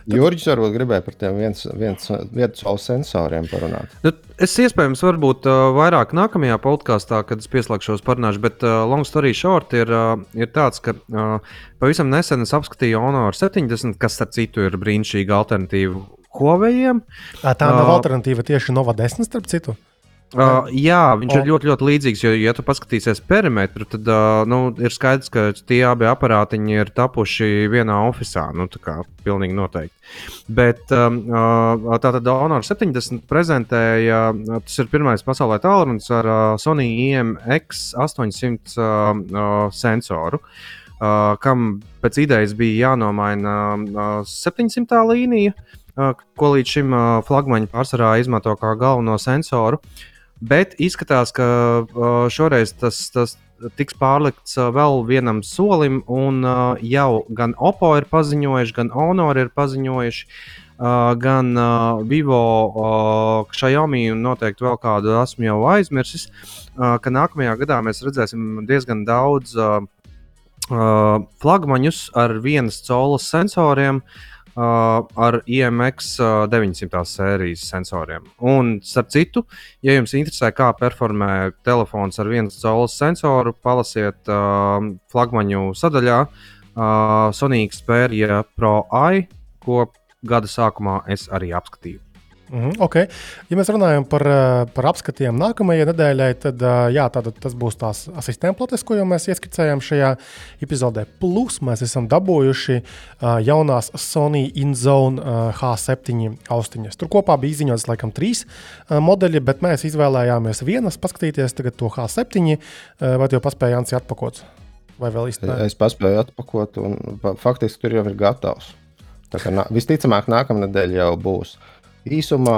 Jurģis varbūt gribēja par tiem viens, viens, vietas savu sensoriem parunāt. Nu, es iespējams, varbūt uh, vairāk nākamajā podkāstā, kad es pieslēgšos parunāšu, bet uh, long story short ir, uh, ir tāds, ka uh, pavisam nesen es apskatīju Honor 70, kas, starp citu, ir brīnišķīga alternatīva Huawei'iem. Ā, Tā nav Ā. alternatīva tieši Nova 10, starp citu. Uh, jā, viņš O. ir ļoti, ļoti līdzīgs. Jo, ja tu paskatīsies perimetru, tad uh, nu, ir skaidrs, ka tie abi aparātiņi ir tapuši vienā oficiālā. Nu, tā kā pilnīgi noteikti. Bet um, uh, tātad Honor 70 prezentēja, uh, tas ir pirmais pasaulē tālrunis ar uh, Sony IMX 800 uh, uh, sensoru. Uh, kam pēc idejas bija jānomaina uh, 700 līnija, uh, ko līdz šim uh, flagmaņi pārsvarā izmanto kā galveno sensoru. Bet izskatās, ka šoreiz tas, tas tiks pārlikts vēl vienam solim, un jau gan Oppo ir paziņojuši, gan Honor ir paziņojuši, gan Vivo, Xiaomi un noteikti vēl kādu esmu jau aizmirsis, ka nākamajā gadā mēs redzēsim diezgan daudz flagmaņus ar vienas colas sensoriem. Uh, ar IMX uh, 900 sērijas sensoriem. Un, starp citu, ja jums interesē, kā performē telefons ar vienas caulas sensoru, palasiet uh, flagmaņu sadaļā uh, Sony Xperia Pro AI, ko gada sākumā es arī apskatīju. Mhm, okay. Ja mēs runājam par, eh, par apskatiem nākamajai nedēļai, tad eh, jā, tātad tas būs tās asistentplates, ko jau mēs ieskicējām šajā epizodē. Plus mēs esam dabūjuši uh, jaunās Sony InZone uh, H7 austiņas. Tur kopā bija izziņots laikam trīs uh, modeļi, bet mēs izvēlējāmies vienas paskatīties tagad to H7, uh, vai jau paspēji Jansi atpakot? Vai vēl īstenībā? Es paspēju atpakot, un faktiski tur jau ir gatavs. Tā kā nā, visticamāk, nākamā nedēļa jau būs. Īsumā,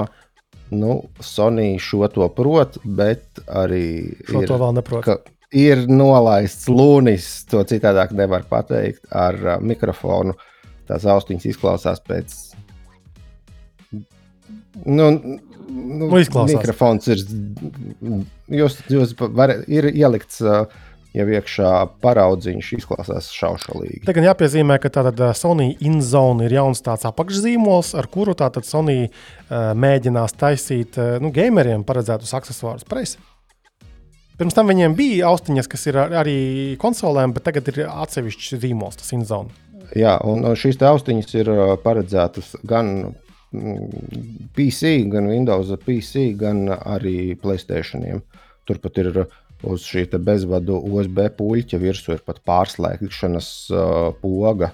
nu, Sony šo to prot, bet arī Šo ir, to vēl neprotu. ka ir nolaists lūnis, to citādāk nevar pateikt, ar uh, mikrofonu. Tās austiņas izklausās pēc. Nu, nu, Nu, izklausās. Mikrofons ir. Jūs, jūs varat, ir ielikts uh, jau iekšā paraudziņš, izklausās šaušalīgi. Te gan jāpiezīmē, ka tātad Sony InZone ir jauns tāds apakšzīmols, ar kuru tātad Sony uh, mēģinās taisīt uh, nu, gameriem paredzētus accessorus. Pareizi. Pirms tam viņiem bija austiņas, kas ir ar- arī konsolēm, bet tagad ir atsevišķs zīmols, tas InZone. Jā, un šīs austiņas ir paredzētas gan mm, PC, gan Windows PC, gan arī Playstation. Turpat ir uh, uz šī bezvadu USB puļķa virsū ir pat pārslēgšanas uh, poga.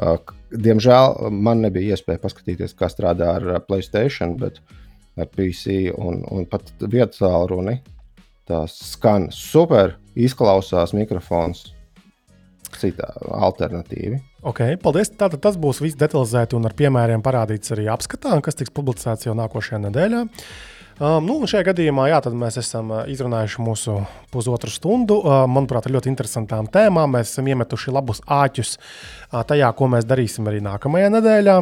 Uh, diemžēl man nebija iespēja paskatīties, kā strādā ar uh, Playstation, bet ar PC un, un pat vietas runi. Tas skan super, izklausās mikrofons. cita alternatīva. Okay, paldies. Tātad tas būs viss detalizēti un ar piemēriem parādīts arī apskatā, kas tiks publicēts jau nākošajā nedēļā. Um, nu, šajā gadījumā jā, mēs esam uh, izrunājuši mūsu pusotru stundu. Uh, manuprāt, ar ļoti interesantām tēmām. Mēs esam iemetuši labus āķus uh, tajā, ko mēs darīsim arī nākamajā nedēļā.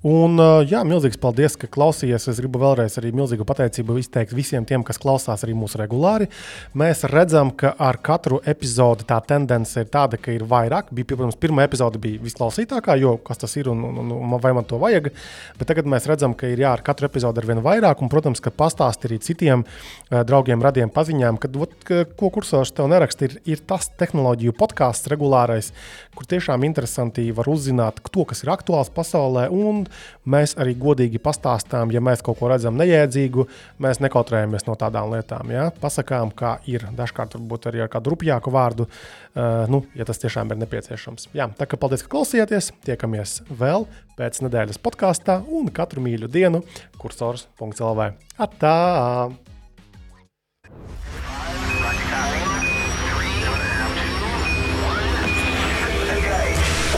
Un, jā, milzīgs paldies, ka klausījāties. Es gribu vēlreiz arī milzīgu pateicību izteikt visiem tiem, kas klausās arī mūsu regulāri. Mēs redzam, ka ar katru epizodi tā tendence ir tāda, ka ir vairāk. Bija, protams, pirmā epizode bija visklausītākā, jo kas tas ir un, un, un vai man to vajag. Bet tagad mēs redzam, ka ir jā, ar katru epizodi ar vien vairāk. Un, protams, ka pastāst arī citiem uh, draugiem, radiem, paziņām, ka, ot, ko kursors tev neraksta, ir, ir tas tehnoloģiju podkāsts regulārais, kur tiešām interesanti var uzzināt to, kas ir aktuāls pasaulē. Un, mēs arī godīgi pastāstām, ja mēs kaut ko redzam nejēdzīgu, mēs nekautrējamies no tādām lietām. Ja? Pasakām, kā ir dažkārt varbūt arī ar kādu rupjāku vārdu, uh, nu, ja tas tiešām ir nepieciešams. Jā, tā kā paldies, ka klausījāties. Tiekamies vēl pēc nedēļas podkāstā un katru mīļu dienu kursors.lv. Atā!